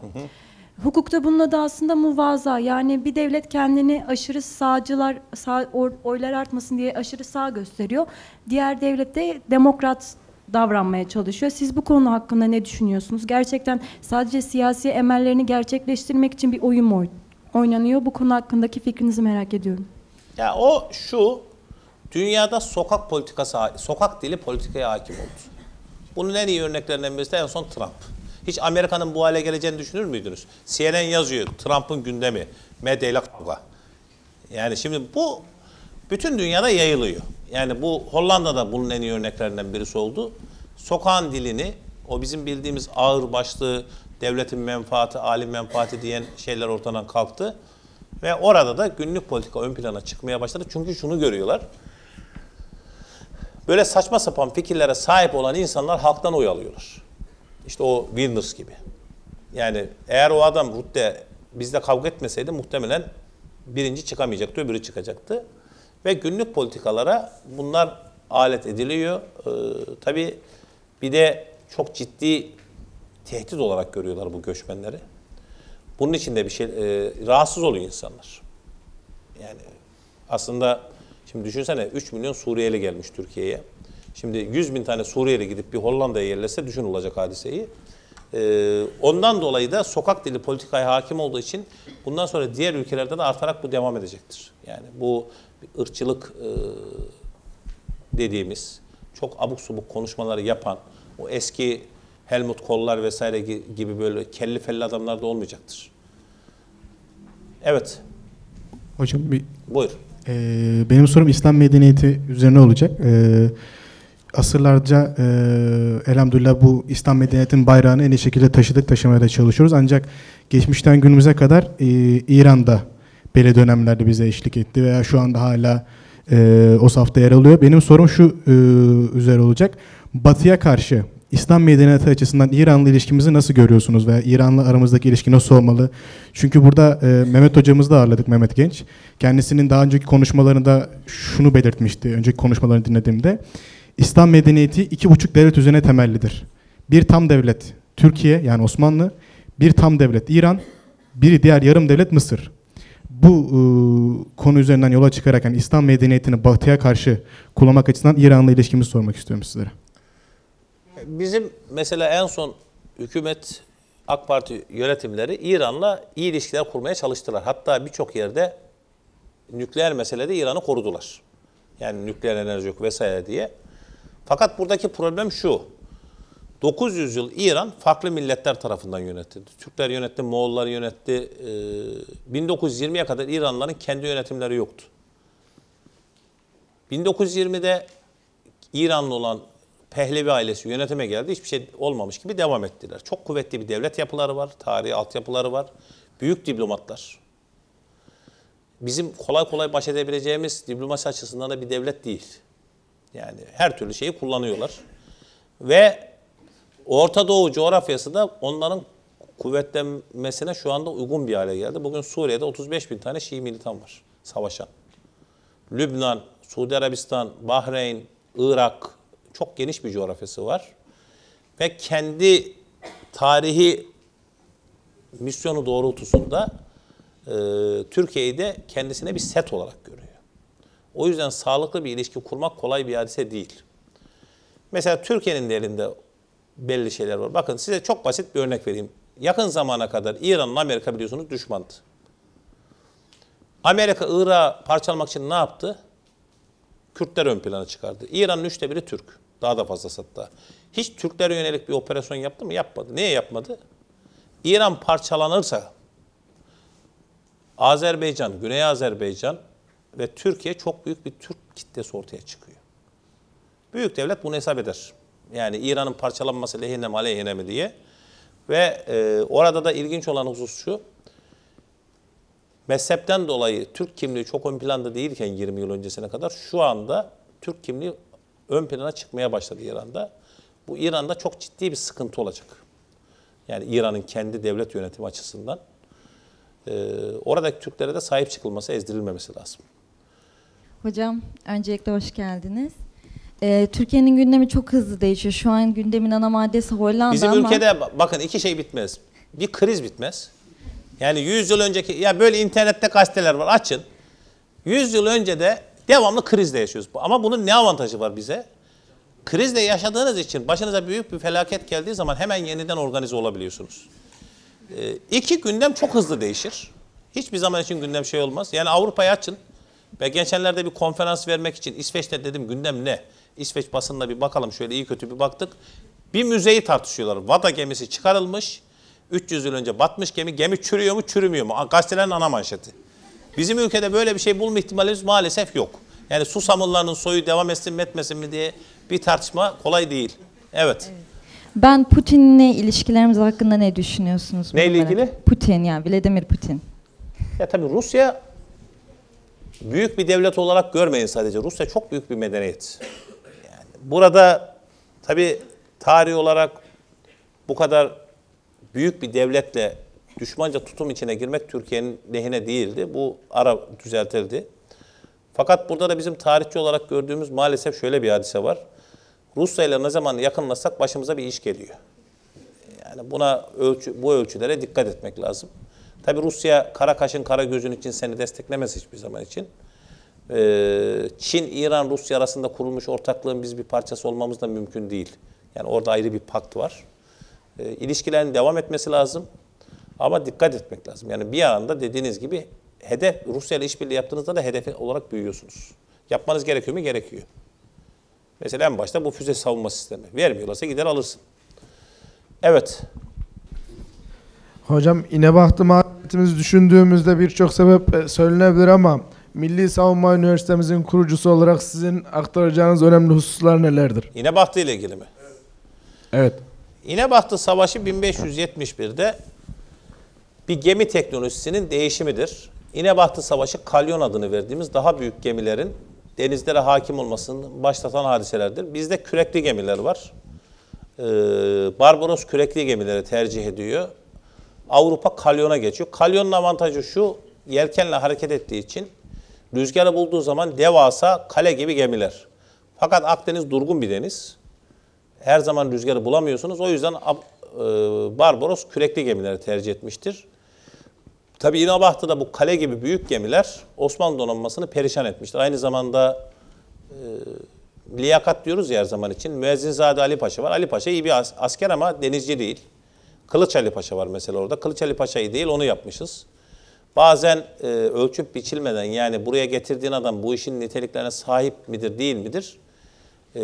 Hukukta bunun adı aslında muvaza. Yani bir devlet kendini aşırı sağcılar, sağ, oylar artmasın diye aşırı sağ gösteriyor. Diğer devlet de demokrat davranmaya çalışıyor. Siz bu konu hakkında ne düşünüyorsunuz? Gerçekten sadece siyasi emellerini gerçekleştirmek için bir oyun mu oyn- oynanıyor? Bu konu hakkındaki fikrinizi merak ediyorum. Ya o şu, dünyada sokak politikası, sokak dili politikaya hakim oldu. Bunun en iyi örneklerinden birisi de en son Trump. Hiç Amerika'nın bu hale geleceğini düşünür müydünüz? CNN yazıyor, Trump'ın gündemi, medyayla kavga. Yani şimdi bu bütün dünyada yayılıyor. Yani bu Hollanda'da bunun en iyi örneklerinden birisi oldu. Sokağın dilini, o bizim bildiğimiz ağır başlı devletin menfaati, alim menfaati diyen şeyler ortadan kalktı. Ve orada da günlük politika ön plana çıkmaya başladı. Çünkü şunu görüyorlar. Böyle saçma sapan fikirlere sahip olan insanlar halktan oy alıyorlar. İşte o Wilders gibi. Yani eğer o adam Rutte bizle kavga etmeseydi muhtemelen birinci çıkamayacaktı, öbürü çıkacaktı. Ve günlük politikalara bunlar alet ediliyor. Ee, tabii bir de çok ciddi tehdit olarak görüyorlar bu göçmenleri. Bunun için de bir şey e, rahatsız oluyor insanlar. Yani aslında şimdi düşünsene 3 milyon Suriyeli gelmiş Türkiye'ye. Şimdi 100 bin tane Suriyeli gidip bir Hollanda'ya yerleşse düşün olacak hadiseyi. Ee, ondan dolayı da sokak dili politikaya hakim olduğu için bundan sonra diğer ülkelerde de artarak bu devam edecektir. Yani bu ırkçılık e, dediğimiz çok abuk subuk konuşmaları yapan o eski Helmut Kohl'lar vesaire gi- gibi böyle kelli felli adamlar da olmayacaktır. Evet, Hocam bir, buyur. e, benim sorum İslam medeniyeti üzerine olacak. E, asırlarca e, elhamdülillah bu İslam medeniyetinin bayrağını en iyi şekilde taşıdık, taşımaya da çalışıyoruz. Ancak geçmişten günümüze kadar e, İran'da belli dönemlerde bize eşlik etti veya şu anda hala e, o safta yer alıyor. Benim sorum şu e, üzere olacak. Batı'ya karşı İslam medeniyeti açısından İran'la ilişkimizi nasıl görüyorsunuz veya İran'la aramızdaki ilişki nasıl olmalı? Çünkü burada e, Mehmet hocamızı da ağırladık Mehmet Genç. Kendisinin daha önceki konuşmalarında şunu belirtmişti. Önceki konuşmalarını dinlediğimde. İslam medeniyeti iki buçuk devlet üzerine temellidir. Bir tam devlet Türkiye yani Osmanlı, bir tam devlet İran, biri diğer yarım devlet Mısır. Bu e, konu üzerinden yola çıkarak yani İslam medeniyetini batıya karşı kullanmak açısından İran'la ilişkimizi sormak istiyorum sizlere. Bizim mesela en son hükümet AK Parti yönetimleri İran'la iyi ilişkiler kurmaya çalıştılar. Hatta birçok yerde nükleer meselede İran'ı korudular. Yani nükleer enerji yok vesaire diye. Fakat buradaki problem şu. 900 yıl İran farklı milletler tarafından yönetildi. Türkler yönetti, Moğollar yönetti. Ee, 1920'ye kadar İranlıların kendi yönetimleri yoktu. 1920'de İranlı olan Pehlevi ailesi yönetime geldi. Hiçbir şey olmamış gibi devam ettiler. Çok kuvvetli bir devlet yapıları var, tarihi altyapıları var. Büyük diplomatlar. Bizim kolay kolay baş edebileceğimiz diplomasi açısından da bir devlet değil. Yani her türlü şeyi kullanıyorlar. Ve Orta Doğu coğrafyası da onların kuvvetlenmesine şu anda uygun bir hale geldi. Bugün Suriye'de 35 bin tane Şii militan var savaşan. Lübnan, Suudi Arabistan, Bahreyn, Irak çok geniş bir coğrafyası var. Ve kendi tarihi misyonu doğrultusunda e, Türkiye'yi de kendisine bir set olarak görüyor. O yüzden sağlıklı bir ilişki kurmak kolay bir hadise değil. Mesela Türkiye'nin de elinde belli şeyler var. Bakın size çok basit bir örnek vereyim. Yakın zamana kadar İran'la Amerika biliyorsunuz düşmandı. Amerika Irak'ı parçalamak için ne yaptı? Kürtler ön plana çıkardı. İran'ın üçte biri Türk. Daha da fazlası hatta. Hiç Türklere yönelik bir operasyon yaptı mı? Yapmadı. Niye yapmadı? İran parçalanırsa Azerbaycan, Güney Azerbaycan ve Türkiye çok büyük bir Türk kitlesi ortaya çıkıyor. Büyük devlet bunu hesap eder. Yani İran'ın parçalanması lehine mi aleyhine mi diye. Ve e, orada da ilginç olan husus şu. Mezhepten dolayı Türk kimliği çok ön planda değilken 20 yıl öncesine kadar şu anda Türk kimliği ön plana çıkmaya başladı İran'da. Bu İran'da çok ciddi bir sıkıntı olacak. Yani İran'ın kendi devlet yönetimi açısından. Ee, oradaki Türklere de sahip çıkılması, ezdirilmemesi lazım. Hocam öncelikle hoş geldiniz. Ee, Türkiye'nin gündemi çok hızlı değişiyor. Şu an gündemin ana maddesi Hollanda Bizim ama ülkede bakın iki şey bitmez. Bir kriz bitmez. Yani 100 yıl önceki, ya böyle internette gazeteler var açın. 100 yıl önce de devamlı krizle yaşıyoruz. Ama bunun ne avantajı var bize? Krizle yaşadığınız için başınıza büyük bir felaket geldiği zaman hemen yeniden organize olabiliyorsunuz. Ee, iki gündem çok hızlı değişir. Hiçbir zaman için gündem şey olmaz. Yani Avrupa'yı açın. Ben geçenlerde bir konferans vermek için İsveç'te dedim gündem ne? İsveç basınına bir bakalım şöyle iyi kötü bir baktık. Bir müzeyi tartışıyorlar. Vada gemisi çıkarılmış. 300 yıl önce batmış gemi. Gemi çürüyor mu çürümüyor mu? Gazetelerin ana manşeti. Bizim ülkede böyle bir şey bulma ihtimalimiz maalesef yok. Yani Susamlıların soyu devam etsin mi etmesin mi diye bir tartışma kolay değil. Evet. Ben Putin'le ilişkilerimiz hakkında ne düşünüyorsunuz? Neyle ilgili? Putin yani Vladimir Putin. Ya tabii Rusya büyük bir devlet olarak görmeyin sadece. Rusya çok büyük bir medeniyet. Yani burada tabii tarih olarak bu kadar büyük bir devletle düşmanca tutum içine girmek Türkiye'nin lehine değildi. Bu ara düzeltildi. Fakat burada da bizim tarihçi olarak gördüğümüz maalesef şöyle bir hadise var. Rusya ile ne zaman yakınlaşsak başımıza bir iş geliyor. Yani buna ölçü, bu ölçülere dikkat etmek lazım. Tabi Rusya kara kaşın kara gözün için seni desteklemez hiçbir zaman için. Ee, Çin, İran, Rusya arasında kurulmuş ortaklığın biz bir parçası olmamız da mümkün değil. Yani orada ayrı bir pakt var. Ee, ilişkilerin devam etmesi lazım. Ama dikkat etmek lazım. Yani bir anda dediğiniz gibi hedef Rusya ile işbirliği yaptığınızda da hedefi olarak büyüyorsunuz. Yapmanız gerekiyor mu? Gerekiyor. Mesela en başta bu füze savunma sistemi. Vermiyorlarsa gider alırsın. Evet. Hocam İnebahtı mağduriyetimizi düşündüğümüzde birçok sebep e, söylenebilir ama Milli Savunma Üniversitemizin kurucusu olarak sizin aktaracağınız önemli hususlar nelerdir? İnebahtı ile ilgili mi? Evet. İnebahtı Savaşı 1571'de bir gemi teknolojisinin değişimidir. İnebahtı Savaşı Kalyon adını verdiğimiz daha büyük gemilerin denizlere hakim olmasını başlatan hadiselerdir. Bizde kürekli gemiler var. Ee, Barbaros kürekli gemileri tercih ediyor. Avrupa kalyona geçiyor. Kalyonun avantajı şu, yelkenle hareket ettiği için rüzgarı bulduğu zaman devasa kale gibi gemiler. Fakat Akdeniz durgun bir deniz. Her zaman rüzgarı bulamıyorsunuz. O yüzden e, Barbaros kürekli gemileri tercih etmiştir. Tabii İnebahtı'da bu kale gibi büyük gemiler Osmanlı donanmasını perişan etmiştir. Aynı zamanda e, liyakat diyoruz ya her zaman için. Müezzinzade Ali Paşa var. Ali Paşa iyi bir as- asker ama denizci değil. Kılıç Ali Paşa var mesela orada. Kılıç Ali Paşa'yı değil onu yapmışız. Bazen e, ölçüp biçilmeden yani buraya getirdiğin adam bu işin niteliklerine sahip midir değil midir? E,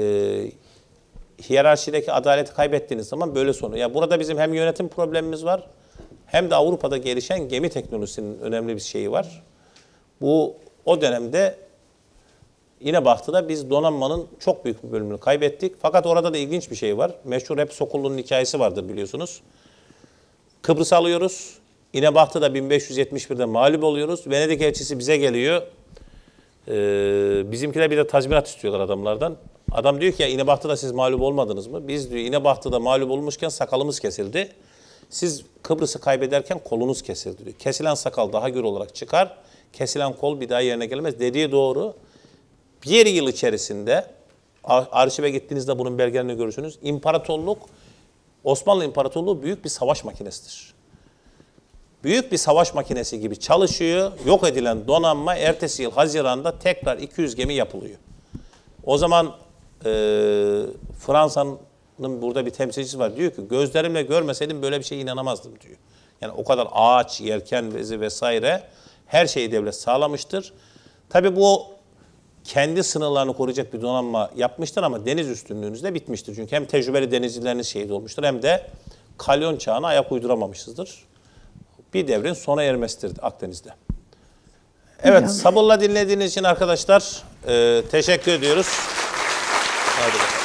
hiyerarşideki adaleti kaybettiğiniz zaman böyle sonu. Ya burada bizim hem yönetim problemimiz var hem de Avrupa'da gelişen gemi teknolojisinin önemli bir şeyi var. Bu o dönemde yine Bahtı'da biz donanmanın çok büyük bir bölümünü kaybettik. Fakat orada da ilginç bir şey var. Meşhur hep Sokullu'nun hikayesi vardır biliyorsunuz. Kıbrıs'ı alıyoruz. İnebahtı'da 1571'de mağlup oluyoruz. Venedik elçisi bize geliyor. Ee, bizimkiler bir de tazminat istiyorlar adamlardan. Adam diyor ki ya İnebahtı'da siz mağlup olmadınız mı? Biz diyor İnebahtı'da mağlup olmuşken sakalımız kesildi. Siz Kıbrıs'ı kaybederken kolunuz kesildi diyor. Kesilen sakal daha gür olarak çıkar. Kesilen kol bir daha yerine gelmez. Dediği doğru. Bir yıl içerisinde ar- arşive gittiğinizde bunun belgelerini görürsünüz. İmparatorluk, Osmanlı İmparatorluğu büyük bir savaş makinesidir. Büyük bir savaş makinesi gibi çalışıyor. Yok edilen donanma ertesi yıl Haziran'da tekrar 200 gemi yapılıyor. O zaman e, Fransa'nın burada bir temsilcisi var. Diyor ki gözlerimle görmeseydim böyle bir şeye inanamazdım diyor. Yani o kadar ağaç, yelken bezi vesaire her şeyi devlet sağlamıştır. Tabii bu kendi sınırlarını koruyacak bir donanma yapmıştır ama deniz üstünlüğünüz de bitmiştir. Çünkü hem tecrübeli denizcileriniz şehit olmuştur hem de kalyon çağına ayak uyduramamışızdır. Bir devrin sona ermesidir Akdeniz'de. Evet, sabırla dinlediğiniz için arkadaşlar e, teşekkür ediyoruz. Hadi bakalım.